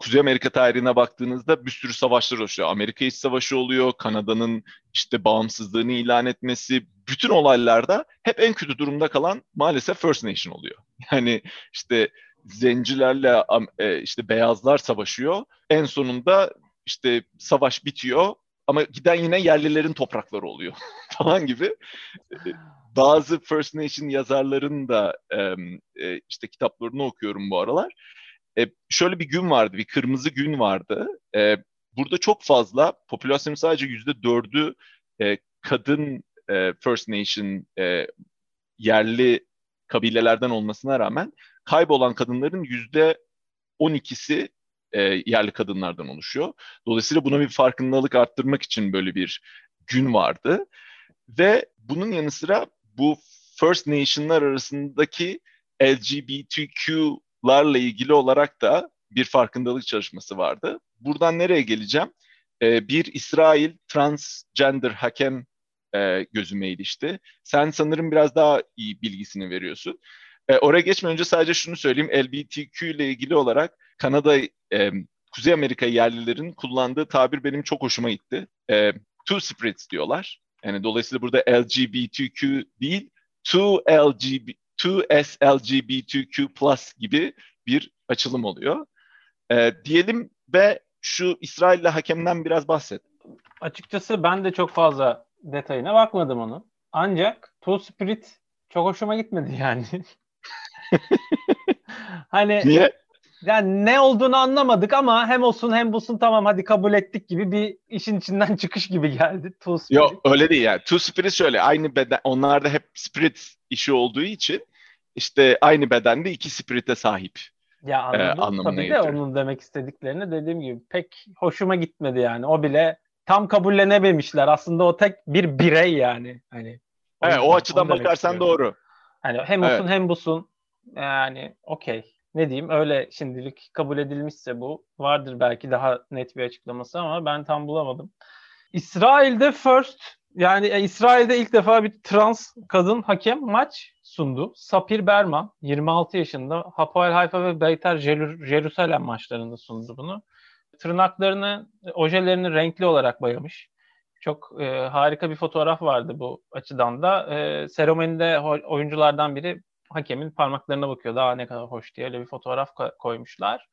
Kuzey Amerika tarihine baktığınızda bir sürü savaşlar oluşuyor. Amerika İç Savaşı oluyor, Kanada'nın işte bağımsızlığını ilan etmesi, bütün olaylarda hep en kötü durumda kalan maalesef First Nation oluyor. Yani işte zencilerle e, işte beyazlar savaşıyor. En sonunda işte savaş bitiyor ama giden yine yerlilerin toprakları oluyor falan gibi. Bazı First Nation yazarların da e, işte kitaplarını okuyorum bu aralar. E, şöyle bir gün vardı, bir kırmızı gün vardı. E, burada çok fazla, popülasyonun sadece yüzde dördü e, kadın e, First Nation e, yerli kabilelerden olmasına rağmen kaybolan kadınların yüzde 12'si e, yerli kadınlardan oluşuyor. Dolayısıyla buna bir farkındalık arttırmak için böyle bir gün vardı. Ve bunun yanı sıra bu First Nation'lar arasındaki LGBTQ'larla ilgili olarak da bir farkındalık çalışması vardı. Buradan nereye geleceğim? Ee, bir İsrail transgender hakem e, gözüme ilişti. Sen sanırım biraz daha iyi bilgisini veriyorsun. E, oraya geçmeden önce sadece şunu söyleyeyim. LGBTQ ile ilgili olarak Kanada, e, Kuzey Amerika yerlilerin kullandığı tabir benim çok hoşuma gitti. E, two spirits diyorlar. Yani dolayısıyla burada LGBTQ değil, two LGB, two SLGBTQ plus gibi bir açılım oluyor. E, diyelim ve şu İsrail'le hakemden biraz bahset. Açıkçası ben de çok fazla detayına bakmadım onu. Ancak Two Spirit çok hoşuma gitmedi yani. hani Niye? Yani ne olduğunu anlamadık ama hem olsun hem busun tamam hadi kabul ettik gibi bir işin içinden çıkış gibi geldi. Two Spirit. Yok öyle değil yani. Two Spirit şöyle aynı beden onlarda hep spirit işi olduğu için işte aynı bedende iki spirite sahip. Ya e, anladım e, tabii de onun demek istediklerini dediğim gibi pek hoşuma gitmedi yani. O bile tam kabullenememişler. Aslında o tek bir birey yani. Hani Evet o açıdan bakarsan doğru. Hani hem olsun evet. hem busun yani okey ne diyeyim öyle şimdilik kabul edilmişse bu vardır belki daha net bir açıklaması ama ben tam bulamadım. İsrail'de first yani e, İsrail'de ilk defa bir trans kadın hakem maç sundu. Sapir Berman 26 yaşında Hapoel Haifa ve Beyter Jerusalem maçlarında sundu bunu. Tırnaklarını, ojelerini renkli olarak boyamış. Çok e, harika bir fotoğraf vardı bu açıdan da. E, seremonide oyunculardan biri hakemin parmaklarına bakıyor. Daha ne kadar hoş diye öyle bir fotoğraf koymuşlar.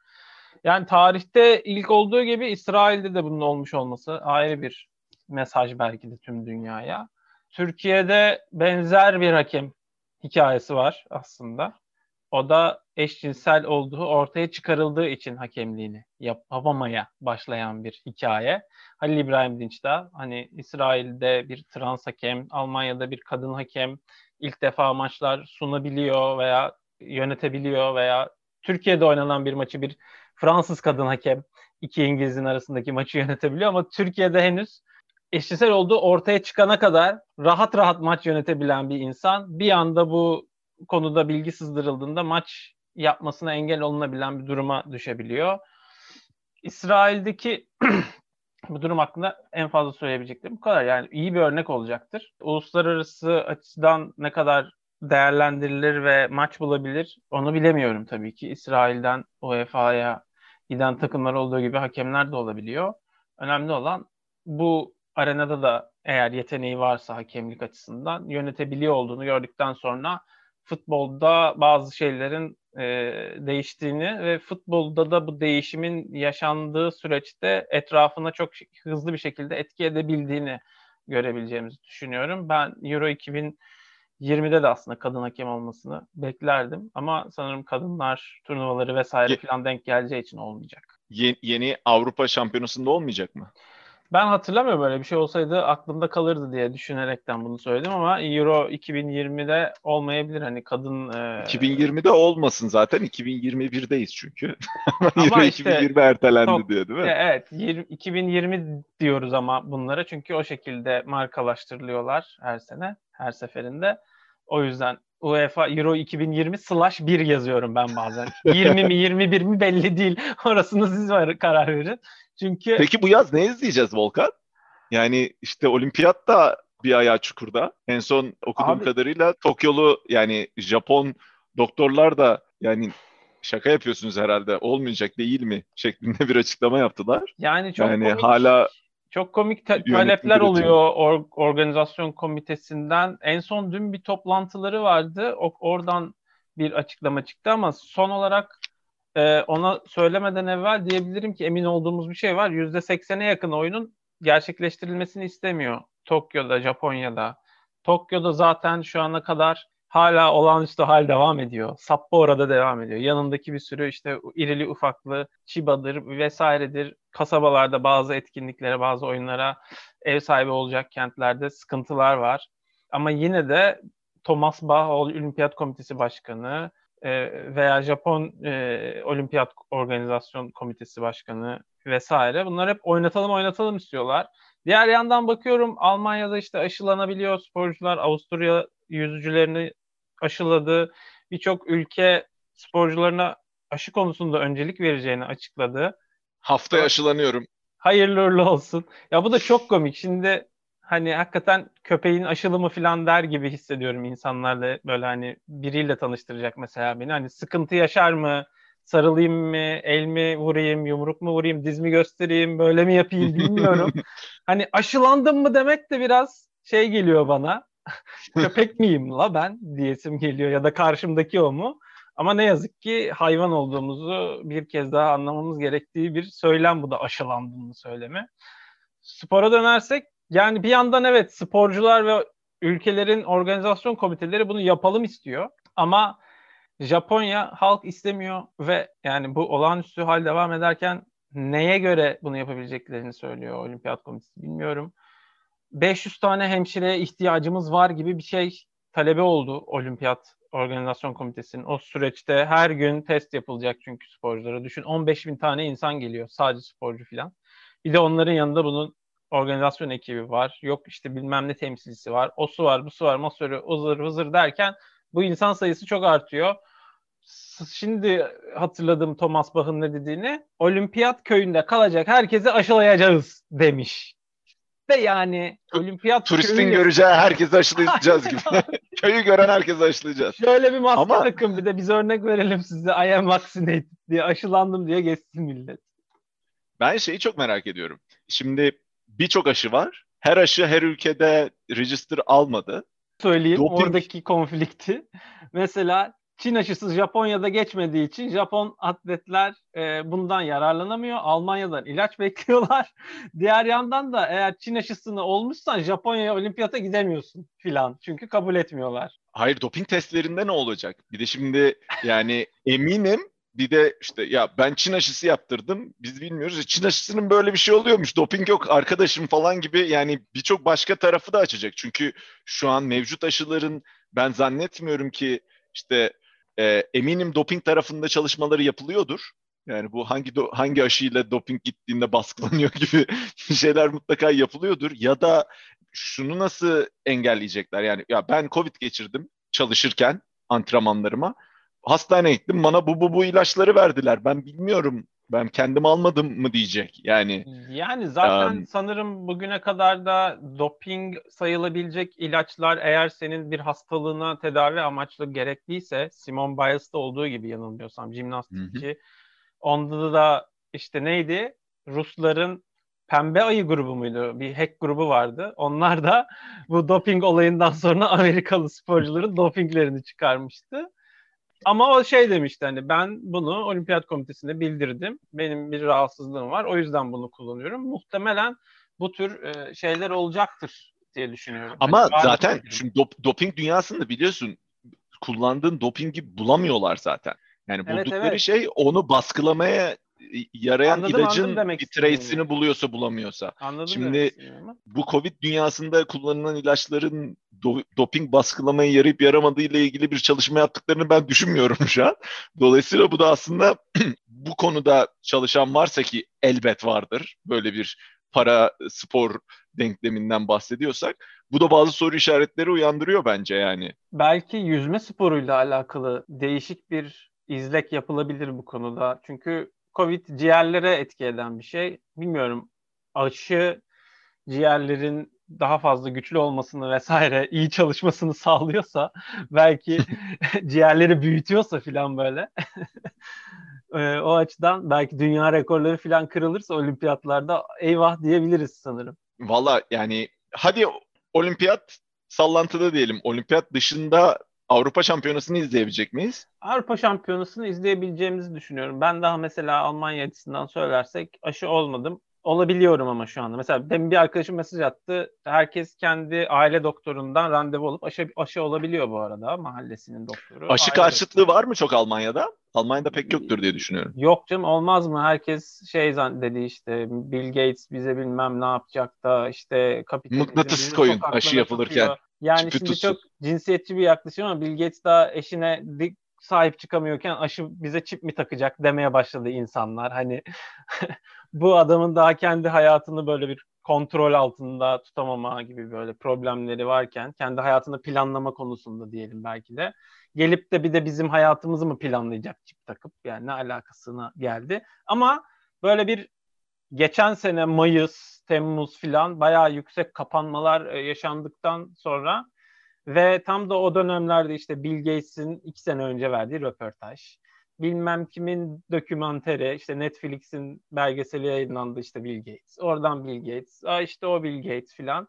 Yani tarihte ilk olduğu gibi İsrail'de de bunun olmuş olması ayrı bir mesaj belki de tüm dünyaya. Türkiye'de benzer bir hakem hikayesi var aslında. O da eşcinsel olduğu ortaya çıkarıldığı için hakemliğini yapamamaya başlayan bir hikaye. Halil İbrahim Dinç da hani İsrail'de bir trans hakem, Almanya'da bir kadın hakem ilk defa maçlar sunabiliyor veya yönetebiliyor veya Türkiye'de oynanan bir maçı bir Fransız kadın hakem iki İngiliz'in arasındaki maçı yönetebiliyor ama Türkiye'de henüz eşcinsel olduğu ortaya çıkana kadar rahat rahat maç yönetebilen bir insan bir anda bu konuda bilgi sızdırıldığında maç yapmasına engel olunabilen bir duruma düşebiliyor. İsrail'deki bu durum hakkında en fazla söyleyebileceklerim bu kadar. Yani iyi bir örnek olacaktır. Uluslararası açıdan ne kadar değerlendirilir ve maç bulabilir onu bilemiyorum tabii ki. İsrail'den UEFA'ya giden takımlar olduğu gibi hakemler de olabiliyor. Önemli olan bu arenada da eğer yeteneği varsa hakemlik açısından yönetebiliyor olduğunu gördükten sonra futbolda bazı şeylerin e, değiştiğini ve futbolda da bu değişimin yaşandığı süreçte etrafına çok hızlı bir şekilde etki edebildiğini görebileceğimizi düşünüyorum. Ben Euro 2020'de de aslında kadın hakem olmasını beklerdim ama sanırım kadınlar turnuvaları vesaire Ye- falan denk geleceği için olmayacak. Yeni, yeni Avrupa Şampiyonası'nda olmayacak mı? Ben hatırlamıyorum böyle bir şey olsaydı aklımda kalırdı diye düşünerekten bunu söyledim ama Euro 2020'de olmayabilir hani kadın... E... 2020'de olmasın zaten 2021'deyiz çünkü. ama Euro işte, 2020 ertelendi çok, diyor değil mi? Evet 20, 2020 diyoruz ama bunlara çünkü o şekilde markalaştırılıyorlar her sene her seferinde. O yüzden UEFA Euro 2020 slash 1 yazıyorum ben bazen. 20 mi 21 mi belli değil. Orasını siz var, karar verin. Çünkü Peki bu yaz ne izleyeceğiz Volkan? Yani işte olimpiyat da bir ayağı çukurda. En son okuduğum Abi, kadarıyla Tokyolu yani Japon doktorlar da yani şaka yapıyorsunuz herhalde olmayacak değil mi şeklinde bir açıklama yaptılar. Yani çok yani komik, hala çok komik ta- talepler oluyor or- organizasyon komitesinden. En son dün bir toplantıları vardı. O- oradan bir açıklama çıktı ama son olarak e, ona söylemeden evvel diyebilirim ki emin olduğumuz bir şey var. %80'e yakın oyunun gerçekleştirilmesini istemiyor. Tokyo'da, Japonya'da. Tokyo'da zaten şu ana kadar hala olağanüstü hal devam ediyor. Sapporo'da devam ediyor. Yanındaki bir sürü işte irili ufaklı Chiba'dır vesairedir. Kasabalarda bazı etkinliklere, bazı oyunlara ev sahibi olacak kentlerde sıkıntılar var. Ama yine de Thomas Bach Olimpiyat Komitesi Başkanı e, veya Japon e, Olimpiyat Organizasyon Komitesi Başkanı vesaire bunlar hep oynatalım oynatalım istiyorlar. Diğer yandan bakıyorum Almanya'da işte aşılanabiliyor sporcular. Avusturya yüzücülerini aşıladı. Birçok ülke sporcularına aşı konusunda öncelik vereceğini açıkladı. Haftaya aşılanıyorum. Hayırlı uğurlu olsun. Ya bu da çok komik. Şimdi hani hakikaten köpeğin aşılımı falan der gibi hissediyorum insanlarla böyle hani biriyle tanıştıracak mesela beni. Hani sıkıntı yaşar mı? Sarılayım mı? El mi vurayım? Yumruk mu vurayım? Diz mi göstereyim? Böyle mi yapayım bilmiyorum. hani aşılandım mı demek de biraz şey geliyor bana. Köpek miyim la ben diyesim geliyor ya da karşımdaki o mu? Ama ne yazık ki hayvan olduğumuzu bir kez daha anlamamız gerektiği bir söylem bu da aşılandığını söylemi. Spora dönersek yani bir yandan evet sporcular ve ülkelerin organizasyon komiteleri bunu yapalım istiyor. Ama Japonya halk istemiyor ve yani bu olağanüstü hal devam ederken neye göre bunu yapabileceklerini söylüyor Olimpiyat Komitesi bilmiyorum. 500 tane hemşireye ihtiyacımız var gibi bir şey talebi oldu Olimpiyat Organizasyon Komitesi'nin. O süreçte her gün test yapılacak çünkü sporculara. Düşün 15 bin tane insan geliyor sadece sporcu falan. Bir de onların yanında bunun organizasyon ekibi var. Yok işte bilmem ne temsilcisi var. O su var, bu su var, masörü, ızır vızır derken bu insan sayısı çok artıyor. Şimdi hatırladım Thomas Bach'ın ne dediğini. Olimpiyat köyünde kalacak herkesi aşılayacağız demiş. De yani olimpiyat Turistin köyü... göreceği herkesi aşılayacağız gibi. Köyü gören herkesi aşılayacağız. Şöyle bir maske Ama... takın bir de biz örnek verelim size. I am vaccinated diye aşılandım diye geçsin millet. Ben şeyi çok merak ediyorum. Şimdi birçok aşı var. Her aşı her ülkede register almadı. Söyleyeyim Doping... oradaki konflikti. Mesela Çin aşısı Japonya'da geçmediği için Japon atletler e, bundan yararlanamıyor. Almanya'dan ilaç bekliyorlar. Diğer yandan da eğer Çin aşısını olmuşsan Japonya'ya olimpiyata gidemiyorsun filan. Çünkü kabul etmiyorlar. Hayır doping testlerinde ne olacak? Bir de şimdi yani eminim bir de işte ya ben Çin aşısı yaptırdım. Biz bilmiyoruz. Çin aşısının böyle bir şey oluyormuş. Doping yok arkadaşım falan gibi yani birçok başka tarafı da açacak. Çünkü şu an mevcut aşıların ben zannetmiyorum ki işte e, eminim doping tarafında çalışmaları yapılıyordur. Yani bu hangi do, hangi aşıyla doping gittiğinde baskılanıyor gibi şeyler mutlaka yapılıyordur. Ya da şunu nasıl engelleyecekler? Yani ya ben Covid geçirdim çalışırken antrenmanlarıma hastaneye gittim bana bu bu bu ilaçları verdiler. Ben bilmiyorum ben kendim almadım mı diyecek yani. Yani zaten um, sanırım bugüne kadar da doping sayılabilecek ilaçlar eğer senin bir hastalığına tedavi amaçlı gerekliyse Simon Biles'ta olduğu gibi yanılmıyorsam jimnastikçi. Hı. Onda da işte neydi? Rusların Pembe Ayı grubu muydu? Bir hack grubu vardı. Onlar da bu doping olayından sonra Amerikalı sporcuların dopinglerini çıkarmıştı. Ama o şey demişti hani ben bunu olimpiyat komitesine bildirdim. Benim bir rahatsızlığım var. O yüzden bunu kullanıyorum. Muhtemelen bu tür e, şeyler olacaktır diye düşünüyorum. Ama hani zaten şimdi dop, doping dünyasında biliyorsun kullandığın dopingi bulamıyorlar zaten. Yani evet, buldukları evet. şey onu baskılamaya yarayan anladım, ilacın anladım bir trace'ini buluyorsa bulamıyorsa. Anladım Şimdi bu Covid dünyasında kullanılan ilaçların do- doping baskılamaya yarayıp yaramadığı ile ilgili bir çalışma yaptıklarını ben düşünmüyorum şu an. Dolayısıyla bu da aslında bu konuda çalışan varsa ki elbet vardır böyle bir para spor denkleminden bahsediyorsak bu da bazı soru işaretleri uyandırıyor bence yani. Belki yüzme sporuyla alakalı değişik bir izlek yapılabilir bu konuda. Çünkü Covid ciğerlere etki eden bir şey. Bilmiyorum aşı ciğerlerin daha fazla güçlü olmasını vesaire iyi çalışmasını sağlıyorsa belki ciğerleri büyütüyorsa filan böyle e, o açıdan belki dünya rekorları filan kırılırsa olimpiyatlarda eyvah diyebiliriz sanırım. Valla yani hadi olimpiyat sallantıda diyelim. Olimpiyat dışında Avrupa Şampiyonası'nı izleyebilecek miyiz? Avrupa Şampiyonası'nı izleyebileceğimizi düşünüyorum. Ben daha mesela Almanya açısından söylersek aşı olmadım. Olabiliyorum ama şu anda. Mesela demin bir arkadaşım mesaj attı. Herkes kendi aile doktorundan randevu olup aşı, aşı olabiliyor bu arada mahallesinin doktoru. Aşı aile karşıtlığı doktoru. var mı çok Almanya'da? Almanya'da pek yoktur diye düşünüyorum. Yok canım olmaz mı? Herkes şey dedi işte Bill Gates bize bilmem ne yapacak da işte kapitalizm mıknatıs koyun aşı yapılırken. Tutuyor. Yani Şüphe şimdi tutsun. çok cinsiyetçi bir yaklaşım ama Bill Gates daha eşine dik sahip çıkamıyorken aşı bize çip mi takacak demeye başladı insanlar. Hani bu adamın daha kendi hayatını böyle bir kontrol altında tutamama gibi böyle problemleri varken kendi hayatını planlama konusunda diyelim belki de gelip de bir de bizim hayatımızı mı planlayacak çip takıp yani ne alakasına geldi. Ama böyle bir geçen sene Mayıs, Temmuz filan bayağı yüksek kapanmalar e, yaşandıktan sonra ve tam da o dönemlerde işte Bill Gates'in iki sene önce verdiği röportaj. Bilmem kimin dokümanteri, işte Netflix'in belgeseli yayınlandı işte Bill Gates. Oradan Bill Gates, Aa işte o Bill Gates filan.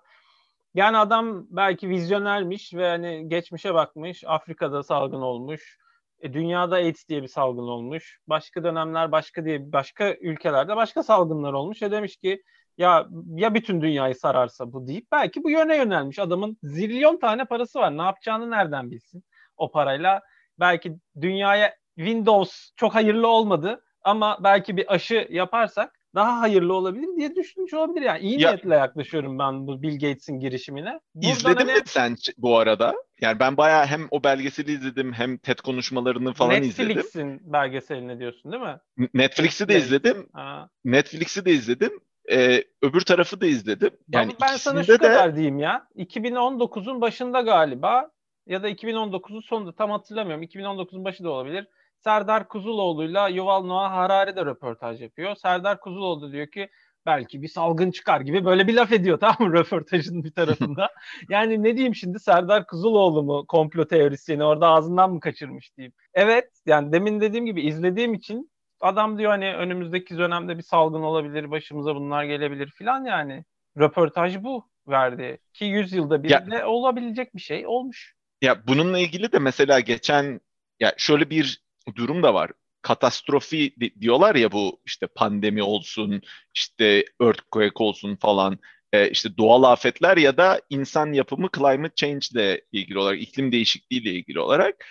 Yani adam belki vizyonermiş ve hani geçmişe bakmış. Afrika'da salgın olmuş. E, dünyada AIDS diye bir salgın olmuş. Başka dönemler başka diye başka ülkelerde başka salgınlar olmuş. Ve demiş ki ya ya bütün dünyayı sararsa bu deyip belki bu yöne yönelmiş. Adamın zilyon tane parası var. Ne yapacağını nereden bilsin o parayla? Belki dünyaya Windows çok hayırlı olmadı ama belki bir aşı yaparsak daha hayırlı olabilir diye düşünmüş olabilir. Yani iyi ya, niyetle yaklaşıyorum ben bu Bill Gates'in girişimine. Buradan izledin hani... mi sen bu arada? Yani ben bayağı hem o belgeseli izledim hem TED konuşmalarını falan Netflix'in izledim. Netflix'in belgeselini diyorsun değil mi? Netflix'i de izledim. Ha. Netflix'i de izledim. Ee, öbür tarafı da izledim. Yani ben sana şu de... kadar diyeyim ya. 2019'un başında galiba ya da 2019'un sonunda tam hatırlamıyorum. 2019'un başı da olabilir. Serdar Kuzuloğlu'yla Yuval Noah Harari de röportaj yapıyor. Serdar Kuzuloğlu diyor ki belki bir salgın çıkar gibi böyle bir laf ediyor tamam mı röportajın bir tarafında. yani ne diyeyim şimdi Serdar Kuzuloğlu mu komplo teorisyeni orada ağzından mı kaçırmış diyeyim. Evet yani demin dediğim gibi izlediğim için adam diyor hani önümüzdeki dönemde bir salgın olabilir başımıza bunlar gelebilir filan yani. Röportaj bu verdi. Ki 100 yılda bir ya, de olabilecek bir şey olmuş. Ya bununla ilgili de mesela geçen ya şöyle bir durum da var. Katastrofi diyorlar ya bu işte pandemi olsun, işte earthquake olsun falan, e, işte doğal afetler ya da insan yapımı climate change ile ilgili olarak, iklim değişikliği ile ilgili olarak.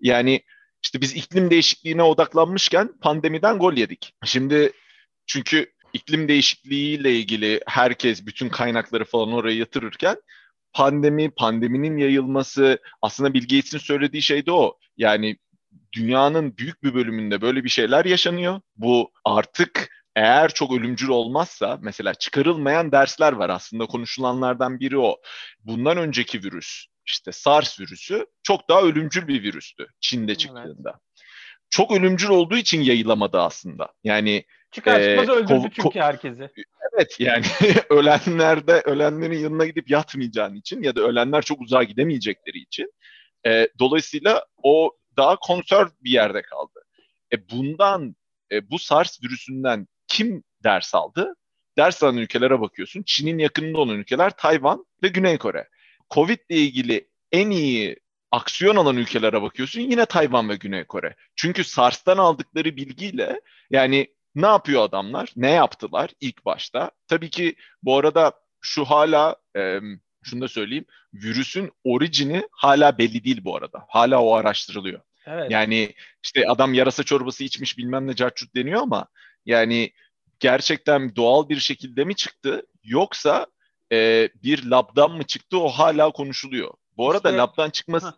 Yani işte biz iklim değişikliğine odaklanmışken pandemiden gol yedik. Şimdi çünkü iklim değişikliğiyle ilgili herkes bütün kaynakları falan oraya yatırırken pandemi, pandeminin yayılması aslında Bill Gates'in söylediği şey de o. Yani dünyanın büyük bir bölümünde böyle bir şeyler yaşanıyor. Bu artık eğer çok ölümcül olmazsa mesela çıkarılmayan dersler var aslında konuşulanlardan biri o. Bundan önceki virüs işte SARS virüsü çok daha ölümcül bir virüstü Çin'de çıktığında. Evet. Çok ölümcül olduğu için yayılamadı aslında. Yani Çıkar çıkmaz e, öldürdü çünkü herkesi. Evet yani ölenlerde ölenlerin yanına gidip yatmayacağın için ya da ölenler çok uzağa gidemeyecekleri için. E, dolayısıyla o daha konserv bir yerde kaldı. E bundan, e, bu SARS virüsünden kim ders aldı? Ders alan ülkelere bakıyorsun. Çin'in yakınında olan ülkeler Tayvan ve Güney Kore. Covid ile ilgili en iyi aksiyon alan ülkelere bakıyorsun yine Tayvan ve Güney Kore. Çünkü SARS'tan aldıkları bilgiyle yani ne yapıyor adamlar? Ne yaptılar ilk başta? Tabii ki bu arada şu hala e, şunu da söyleyeyim. Virüsün orijini hala belli değil bu arada. Hala o araştırılıyor. Evet. Yani işte adam yarasa çorbası içmiş bilmem ne carçut deniyor ama yani gerçekten doğal bir şekilde mi çıktı yoksa e, bir labdan mı çıktı o hala konuşuluyor. Bu arada işte, labdan çıkması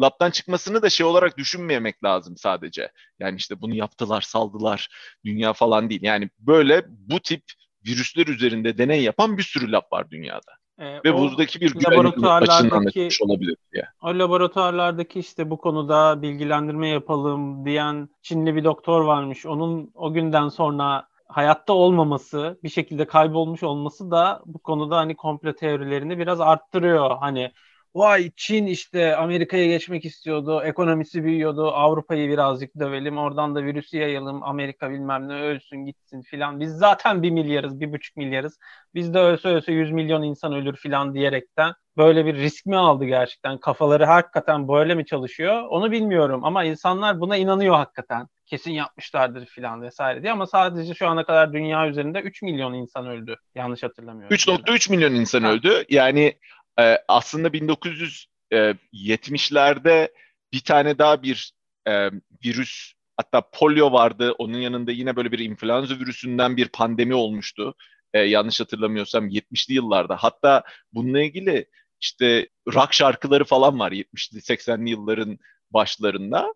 labdan çıkmasını da şey olarak düşünmemek lazım sadece. Yani işte bunu yaptılar, saldılar, dünya falan değil. Yani böyle bu tip virüsler üzerinde deney yapan bir sürü lab var dünyada. E, Ve buradaki bir laboratuvarlardaki olabilir diye. O laboratuvarlardaki işte bu konuda bilgilendirme yapalım diyen Çinli bir doktor varmış. Onun o günden sonra hayatta olmaması, bir şekilde kaybolmuş olması da bu konuda hani komplo teorilerini biraz arttırıyor. Hani vay Çin işte Amerika'ya geçmek istiyordu, ekonomisi büyüyordu, Avrupa'yı birazcık dövelim, oradan da virüsü yayalım, Amerika bilmem ne ölsün gitsin filan. Biz zaten bir milyarız, bir buçuk milyarız. Biz de ölse ölse yüz milyon insan ölür filan diyerekten böyle bir risk mi aldı gerçekten? Kafaları hakikaten böyle mi çalışıyor? Onu bilmiyorum ama insanlar buna inanıyor hakikaten. Kesin yapmışlardır filan vesaire diye ama sadece şu ana kadar dünya üzerinde 3 milyon insan öldü. Yanlış hatırlamıyorum. 3.3 milyon insan öldü. Yani e, aslında 1970'lerde e, bir tane daha bir e, virüs hatta polio vardı. Onun yanında yine böyle bir influenza virüsünden bir pandemi olmuştu. E, yanlış hatırlamıyorsam 70'li yıllarda. Hatta bununla ilgili işte rock şarkıları falan var 70'li 80'li yılların başlarında.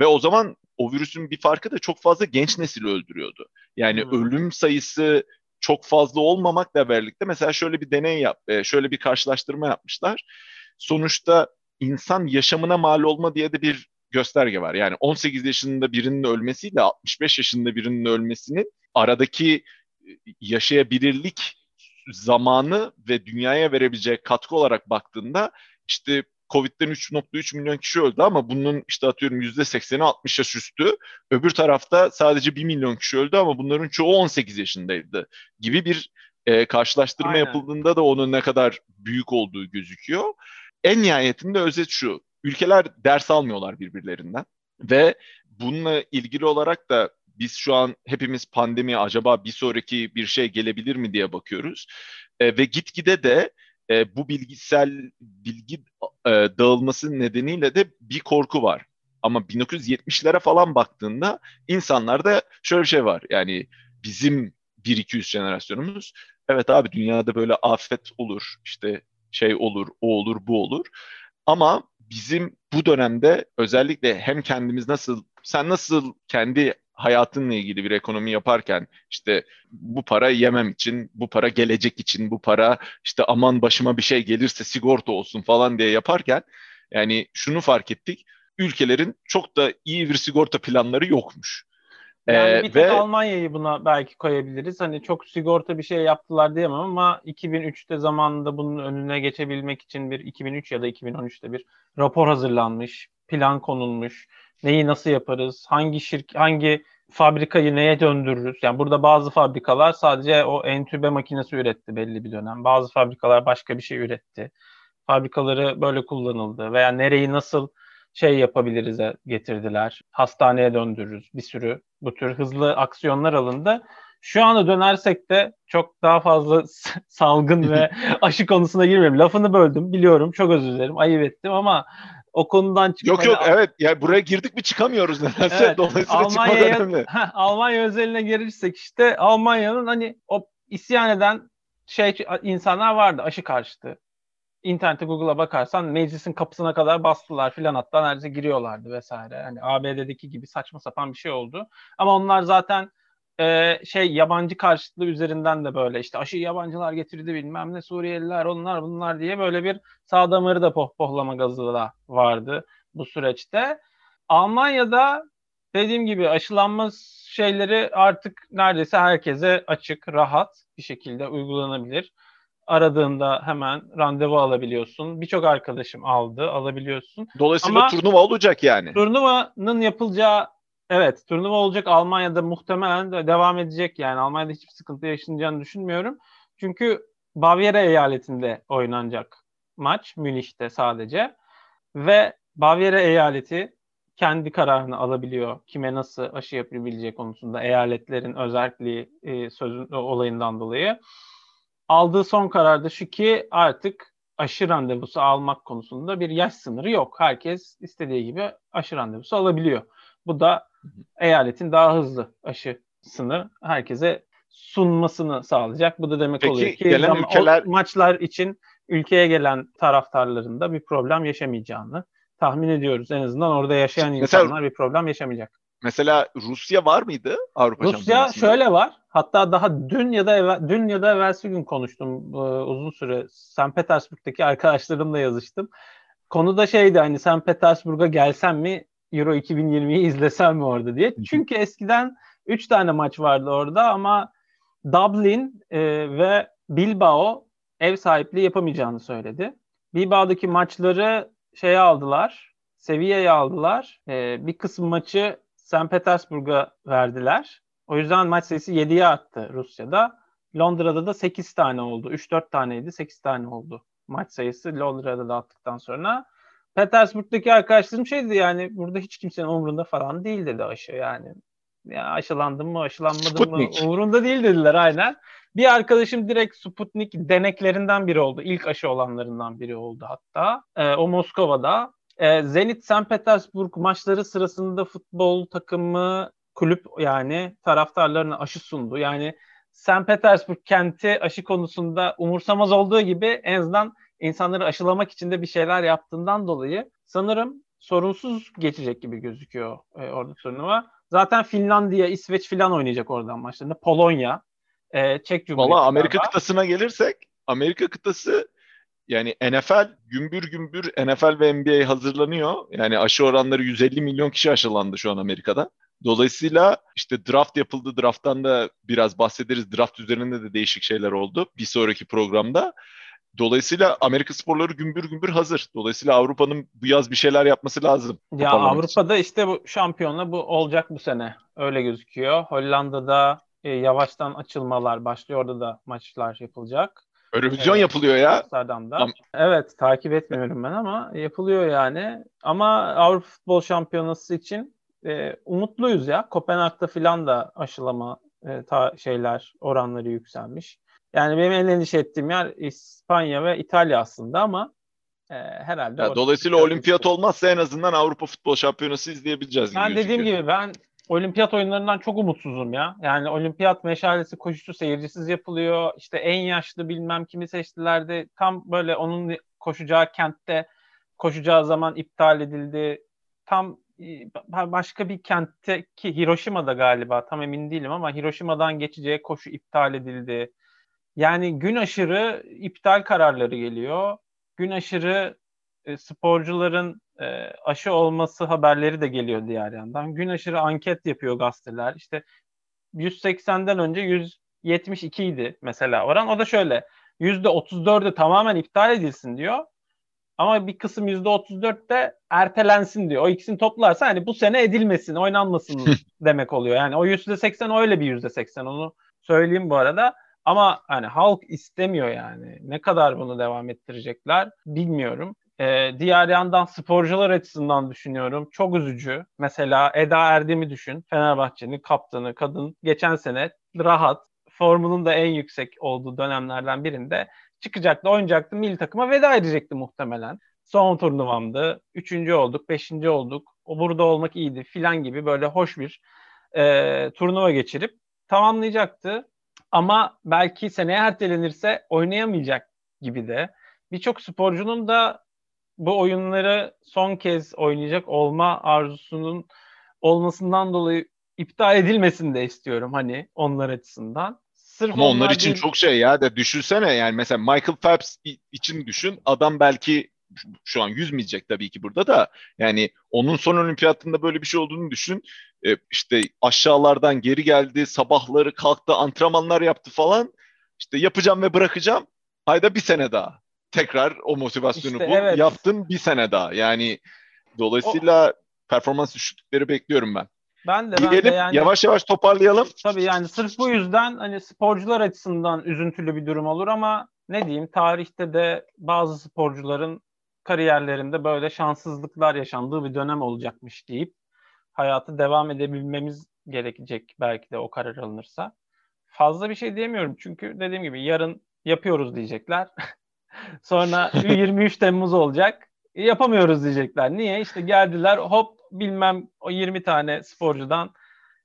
Ve o zaman o virüsün bir farkı da çok fazla genç nesil öldürüyordu. Yani hmm. ölüm sayısı çok fazla olmamakla birlikte mesela şöyle bir deney yap, e, şöyle bir karşılaştırma yapmışlar. Sonuçta insan yaşamına mal olma diye de bir gösterge var. Yani 18 yaşında birinin ölmesiyle 65 yaşında birinin ölmesinin aradaki e, yaşayabilirlik zamanı ve dünyaya verebileceği katkı olarak baktığında işte Covid'den 3.3 milyon kişi öldü ama bunun işte atıyorum %80'i 60 yaş üstü. Öbür tarafta sadece 1 milyon kişi öldü ama bunların çoğu 18 yaşındaydı gibi bir e, karşılaştırma Aynen. yapıldığında da onun ne kadar büyük olduğu gözüküyor. En nihayetinde özet şu. Ülkeler ders almıyorlar birbirlerinden ve bununla ilgili olarak da biz şu an hepimiz pandemi acaba bir sonraki bir şey gelebilir mi diye bakıyoruz. E, ve gitgide de e, bu bilgisel bilgi e, dağılması nedeniyle de bir korku var. Ama 1970'lere falan baktığında insanlarda şöyle bir şey var. Yani bizim 1-200 jenerasyonumuz evet abi dünyada böyle afet olur, işte şey olur, o olur, bu olur. Ama bizim bu dönemde özellikle hem kendimiz nasıl, sen nasıl kendi hayatınla ilgili bir ekonomi yaparken işte bu para yemem için, bu para gelecek için, bu para işte aman başıma bir şey gelirse sigorta olsun falan diye yaparken yani şunu fark ettik. Ülkelerin çok da iyi bir sigorta planları yokmuş. Yani ee, bir tek ve... Almanya'yı buna belki koyabiliriz. Hani çok sigorta bir şey yaptılar diyemem ama 2003'te zamanında bunun önüne geçebilmek için bir 2003 ya da 2013'te bir rapor hazırlanmış, plan konulmuş neyi nasıl yaparız, hangi şirk, hangi fabrikayı neye döndürürüz? Yani burada bazı fabrikalar sadece o entübe makinesi üretti belli bir dönem. Bazı fabrikalar başka bir şey üretti. Fabrikaları böyle kullanıldı veya nereyi nasıl şey yapabiliriz getirdiler. Hastaneye döndürürüz. Bir sürü bu tür hızlı aksiyonlar alındı. Şu anda dönersek de çok daha fazla salgın ve aşı konusuna girmiyorum. Lafını böldüm biliyorum. Çok özür dilerim. Ayıp ettim ama o konudan çıkmaya... Yok yok evet yani buraya girdik mi çıkamıyoruz nedense. Evet, Dolayısıyla Almanya'ya, Almanya özeline gelirsek işte Almanya'nın hani o isyan eden şey insanlar vardı aşı karşıtı. İnternette Google'a bakarsan meclisin kapısına kadar bastılar filan hatta neredeyse giriyorlardı vesaire. Yani ABD'deki gibi saçma sapan bir şey oldu. Ama onlar zaten e, şey yabancı karşıtlığı üzerinden de böyle işte aşı yabancılar getirdi bilmem ne Suriyeliler onlar bunlar diye böyle bir sağ damarı da pohpohlama gazı da vardı bu süreçte. Almanya'da dediğim gibi aşılanma şeyleri artık neredeyse herkese açık, rahat bir şekilde uygulanabilir. Aradığında hemen randevu alabiliyorsun. Birçok arkadaşım aldı, alabiliyorsun. Dolayısıyla Ama turnuva olacak yani. Turnuvanın yapılacağı Evet, turnuva olacak. Almanya'da muhtemelen de devam edecek. Yani Almanya'da hiçbir sıkıntı yaşanacağını düşünmüyorum. Çünkü Bavyera eyaletinde oynanacak maç. Münih'te sadece. Ve Bavyera eyaleti kendi kararını alabiliyor. Kime nasıl aşı yapabilecek konusunda eyaletlerin özelliği e, sözün olayından dolayı. Aldığı son karar da şu ki artık aşı randevusu almak konusunda bir yaş sınırı yok. Herkes istediği gibi aşı randevusu alabiliyor. Bu da eyaletin daha hızlı aşısını herkese sunmasını sağlayacak. Bu da demek Peki, oluyor ki gelen ülkeler... maçlar için ülkeye gelen taraftarların da bir problem yaşamayacağını tahmin ediyoruz. En azından orada yaşayan Mesela, insanlar bir problem yaşamayacak. Mesela Rusya var mıydı Avrupa Rusya şöyle var. Hatta daha dün ya da evvel, dün ya da evvelsi gün konuştum e, uzun süre. St. Petersburg'daki arkadaşlarımla yazıştım. Konu da şeydi hani St. Petersburg'a gelsem mi Euro 2020'yi izlesem mi orada diye. Çünkü eskiden Üç tane maç vardı orada ama Dublin e, ve Bilbao ev sahipliği yapamayacağını söyledi. Bilbao'daki maçları şeye aldılar, seviyeye aldılar. E, bir kısım maçı St. Petersburg'a verdiler. O yüzden maç sayısı 7'ye arttı Rusya'da. Londra'da da 8 tane oldu. 3-4 taneydi, 8 tane oldu maç sayısı Londra'da da attıktan sonra. Petersburg'daki arkadaşlarım şeydi yani burada hiç kimsenin umurunda falan değil dedi aşı yani. Ya aşılandım mı aşılanmadım Sputnik. mı umurunda değil dediler aynen. Bir arkadaşım direkt Sputnik deneklerinden biri oldu. İlk aşı olanlarından biri oldu hatta. Ee, o Moskova'da. Ee, Zenit St. Petersburg maçları sırasında futbol takımı kulüp yani taraftarlarına aşı sundu. Yani St. Petersburg kenti aşı konusunda umursamaz olduğu gibi en azından insanları aşılamak için de bir şeyler yaptığından dolayı sanırım sorunsuz geçecek gibi gözüküyor e, orada turnuva. Zaten Finlandiya, İsveç filan oynayacak oradan maçlarında. Polonya, e, Çek Cumhuriyeti. Valla Amerika kıtasına gelirsek Amerika kıtası yani NFL gümbür gümbür NFL ve NBA hazırlanıyor. Yani aşı oranları 150 milyon kişi aşılandı şu an Amerika'da. Dolayısıyla işte draft yapıldı. Draft'tan da biraz bahsederiz. Draft üzerinde de değişik şeyler oldu bir sonraki programda. Dolayısıyla Amerika sporları gümbür gümbür hazır. Dolayısıyla Avrupa'nın bu yaz bir şeyler yapması lazım. Ya Avrupa'da için. işte bu şampiyonla bu olacak bu sene. Öyle gözüküyor. Hollanda'da e, yavaştan açılmalar başlıyor. Orada da maçlar yapılacak. Eurovision evet, yapılıyor ya. Amsterdam'da. Am- evet takip etmiyorum ben ama yapılıyor yani. Ama Avrupa Futbol Şampiyonası için e, umutluyuz ya. Kopenhag'da filan da aşılama e, ta, şeyler oranları yükselmiş. Yani benim en endişe ettiğim yer İspanya ve İtalya aslında ama e, herhalde. Ya, dolayısıyla olimpiyat olmazsa en azından Avrupa Futbol Şampiyonası izleyebileceğiz gibi Ben dediğim gibi ben olimpiyat oyunlarından çok umutsuzum ya. Yani olimpiyat meşalesi koşusu seyircisiz yapılıyor. İşte en yaşlı bilmem kimi seçtiler de tam böyle onun koşacağı kentte koşacağı zaman iptal edildi. Tam başka bir kentte ki Hiroşima'da galiba tam emin değilim ama Hiroşima'dan geçeceği koşu iptal edildi. Yani gün aşırı iptal kararları geliyor. Gün aşırı e, sporcuların e, aşı olması haberleri de geliyor diğer yandan. Gün aşırı anket yapıyor gazeteler. İşte 180'den önce 172 idi mesela oran. O da şöyle %34'ü tamamen iptal edilsin diyor. Ama bir kısım %34 de ertelensin diyor. O ikisini toplarsa hani bu sene edilmesin, oynanmasın demek oluyor. Yani o %80 öyle bir %80 onu söyleyeyim bu arada. Ama hani halk istemiyor yani. Ne kadar bunu devam ettirecekler bilmiyorum. Ee, diğer yandan sporcular açısından düşünüyorum. Çok üzücü. Mesela Eda Erdem'i düşün. Fenerbahçe'nin kaptanı, kadın geçen sene rahat, formunun da en yüksek olduğu dönemlerden birinde çıkacaktı, oynayacaktı, milli takıma veda edecekti muhtemelen. Son turnuvamdı. Üçüncü olduk, beşinci olduk. O burada olmak iyiydi filan gibi böyle hoş bir e, turnuva geçirip tamamlayacaktı. Ama belki seneye ertelenirse oynayamayacak gibi de. Birçok sporcunun da bu oyunları son kez oynayacak olma arzusunun olmasından dolayı iptal edilmesini de istiyorum hani onlar açısından. Sırf Ama onlar, onlar için değil... çok şey ya da düşünsene yani mesela Michael Phelps için düşün adam belki şu an yüzmeyecek tabii ki burada da. Yani onun son olimpiyatında böyle bir şey olduğunu düşün. E, işte aşağılardan geri geldi sabahları kalktı antrenmanlar yaptı falan. İşte yapacağım ve bırakacağım. Hayda bir sene daha. Tekrar o motivasyonu işte, bul. evet. yaptın bir sene daha. Yani dolayısıyla o... performans düşüklükleri bekliyorum ben. Ben de ben de yani yavaş yavaş toparlayalım. Tabii yani sırf bu yüzden hani sporcular açısından üzüntülü bir durum olur ama ne diyeyim tarihte de bazı sporcuların kariyerlerinde böyle şanssızlıklar yaşandığı bir dönem olacakmış deyip hayatı devam edebilmemiz gerekecek belki de o karar alınırsa. Fazla bir şey diyemiyorum çünkü dediğim gibi yarın yapıyoruz diyecekler. Sonra 23 Temmuz olacak. Yapamıyoruz diyecekler. Niye? İşte geldiler hop bilmem o 20 tane sporcudan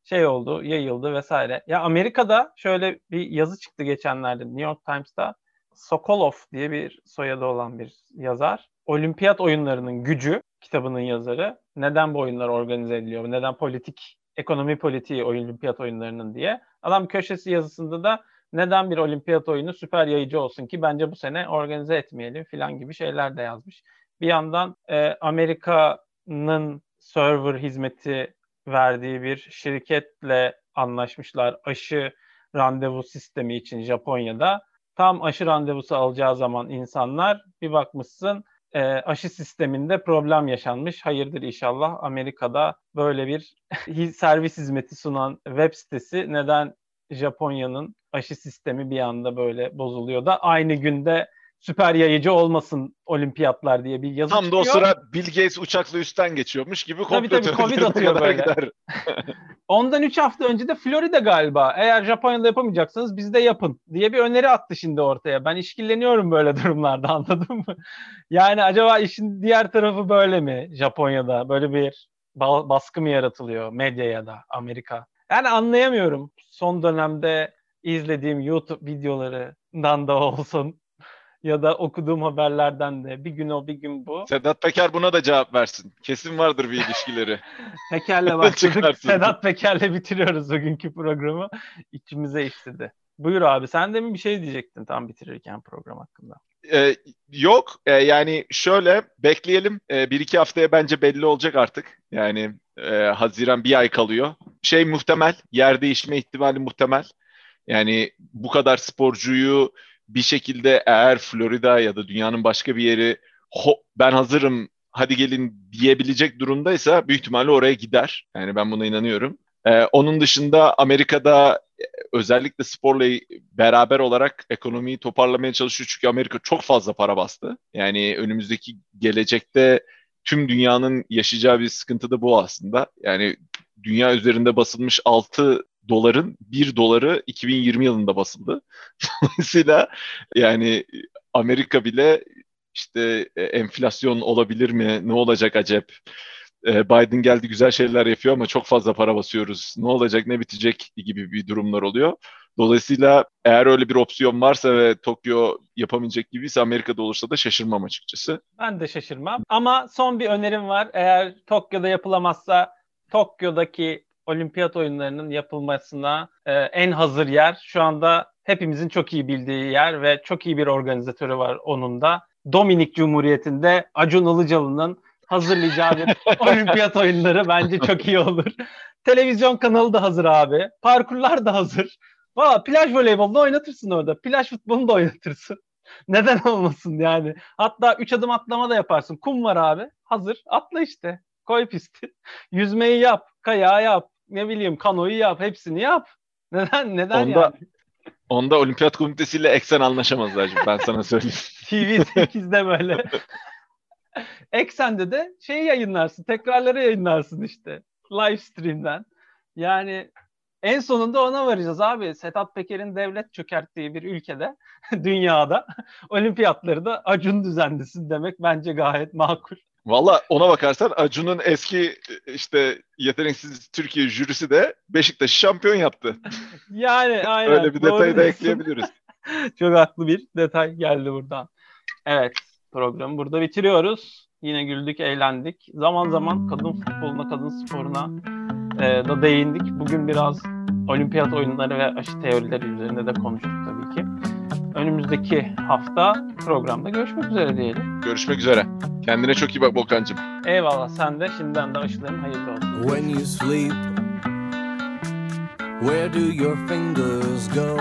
şey oldu, yayıldı vesaire. Ya Amerika'da şöyle bir yazı çıktı geçenlerde New York Times'ta. Sokolov diye bir soyadı olan bir yazar. Olimpiyat oyunlarının gücü kitabının yazarı. Neden bu oyunlar organize ediliyor? Neden politik, ekonomi politiği olimpiyat oyunlarının diye. Adam köşesi yazısında da neden bir olimpiyat oyunu süper yayıcı olsun ki bence bu sene organize etmeyelim filan gibi şeyler de yazmış. Bir yandan e, Amerika'nın server hizmeti verdiği bir şirketle anlaşmışlar aşı randevu sistemi için Japonya'da. Tam aşı randevusu alacağı zaman insanlar bir bakmışsın e, aşı sisteminde problem yaşanmış. Hayırdır inşallah Amerika'da böyle bir servis hizmeti sunan web sitesi neden Japonya'nın aşı sistemi bir anda böyle bozuluyor da aynı günde süper yayıcı olmasın olimpiyatlar diye bir yazı Tam çıkıyor. da o sıra Bill Gates uçakla üstten geçiyormuş gibi tabii, tabii, Covid atıyor böyle. Ondan 3 hafta önce de Florida galiba eğer Japonya'da yapamayacaksanız bizde yapın diye bir öneri attı şimdi ortaya. Ben işkilleniyorum böyle durumlarda anladın mı? Yani acaba işin diğer tarafı böyle mi Japonya'da? Böyle bir baskı mı yaratılıyor medyaya da Amerika? Yani anlayamıyorum. Son dönemde izlediğim YouTube videolarından da olsun ya da okuduğum haberlerden de bir gün o bir gün bu. Sedat Peker buna da cevap versin. Kesin vardır bir ilişkileri. Peker'le başladık. Sedat Peker'le bitiriyoruz bugünkü programı. İçimize işledi. Buyur abi sen de mi bir şey diyecektin tam bitirirken program hakkında? Ee, yok ee, yani şöyle bekleyelim ee, bir iki haftaya bence belli olacak artık yani e, Haziran bir ay kalıyor şey muhtemel yer değişme ihtimali muhtemel yani bu kadar sporcuyu bir şekilde eğer Florida ya da dünyanın başka bir yeri ben hazırım hadi gelin diyebilecek durumdaysa büyük ihtimalle oraya gider. Yani ben buna inanıyorum. Ee, onun dışında Amerika'da e, özellikle sporla beraber olarak ekonomiyi toparlamaya çalışıyor. Çünkü Amerika çok fazla para bastı. Yani önümüzdeki gelecekte tüm dünyanın yaşayacağı bir sıkıntı da bu aslında. Yani dünya üzerinde basılmış 6 doların 1 doları 2020 yılında basıldı. Dolayısıyla yani Amerika bile işte e, enflasyon olabilir mi? Ne olacak acep? E, Biden geldi güzel şeyler yapıyor ama çok fazla para basıyoruz. Ne olacak ne bitecek gibi bir durumlar oluyor. Dolayısıyla eğer öyle bir opsiyon varsa ve Tokyo yapamayacak gibiyse Amerika'da olursa da şaşırmam açıkçası. Ben de şaşırmam. Ama son bir önerim var. Eğer Tokyo'da yapılamazsa Tokyo'daki olimpiyat oyunlarının yapılmasına e, en hazır yer şu anda hepimizin çok iyi bildiği yer ve çok iyi bir organizatörü var onun da. Dominik Cumhuriyeti'nde Acun Ilıcalı'nın hazırlayacağı bir olimpiyat oyunları bence çok iyi olur. Televizyon kanalı da hazır abi. Parkurlar da hazır. Valla plaj voleybolunu oynatırsın orada. Plaj futbolunu da oynatırsın. Neden olmasın yani. Hatta 3 adım atlama da yaparsın. Kum var abi. Hazır. Atla işte. Koy pisti. Yüzmeyi yap. Kayağı yap ne bileyim kanoyu yap, hepsini yap. Neden neden onda, yani? Onda olimpiyat komitesiyle eksen anlaşamazlar ben sana söyleyeyim. TV8'de böyle. Eksen'de de şey yayınlarsın, tekrarları yayınlarsın işte. Live stream'den. Yani en sonunda ona varacağız abi. Sedat Peker'in devlet çökerttiği bir ülkede, dünyada olimpiyatları da Acun düzenlesin demek bence gayet makul. Valla ona bakarsan Acun'un eski işte yeteneksiz Türkiye jürisi de Beşiktaş'ı şampiyon yaptı. Yani aynen. Öyle bir detayı da ekleyebiliriz. Çok haklı bir detay geldi buradan. Evet programı burada bitiriyoruz. Yine güldük, eğlendik. Zaman zaman kadın futboluna, kadın sporuna e, da değindik. Bugün biraz olimpiyat oyunları ve aşı teorileri üzerinde de konuştuk tabii ki. Önümüzdeki hafta programda görüşmek üzere diyelim. Görüşmek üzere. Kendine çok iyi bak Volkan'cığım. Eyvallah sen de şimdiden de aşıların hayırlı olsun. When you sleep, where do your fingers go?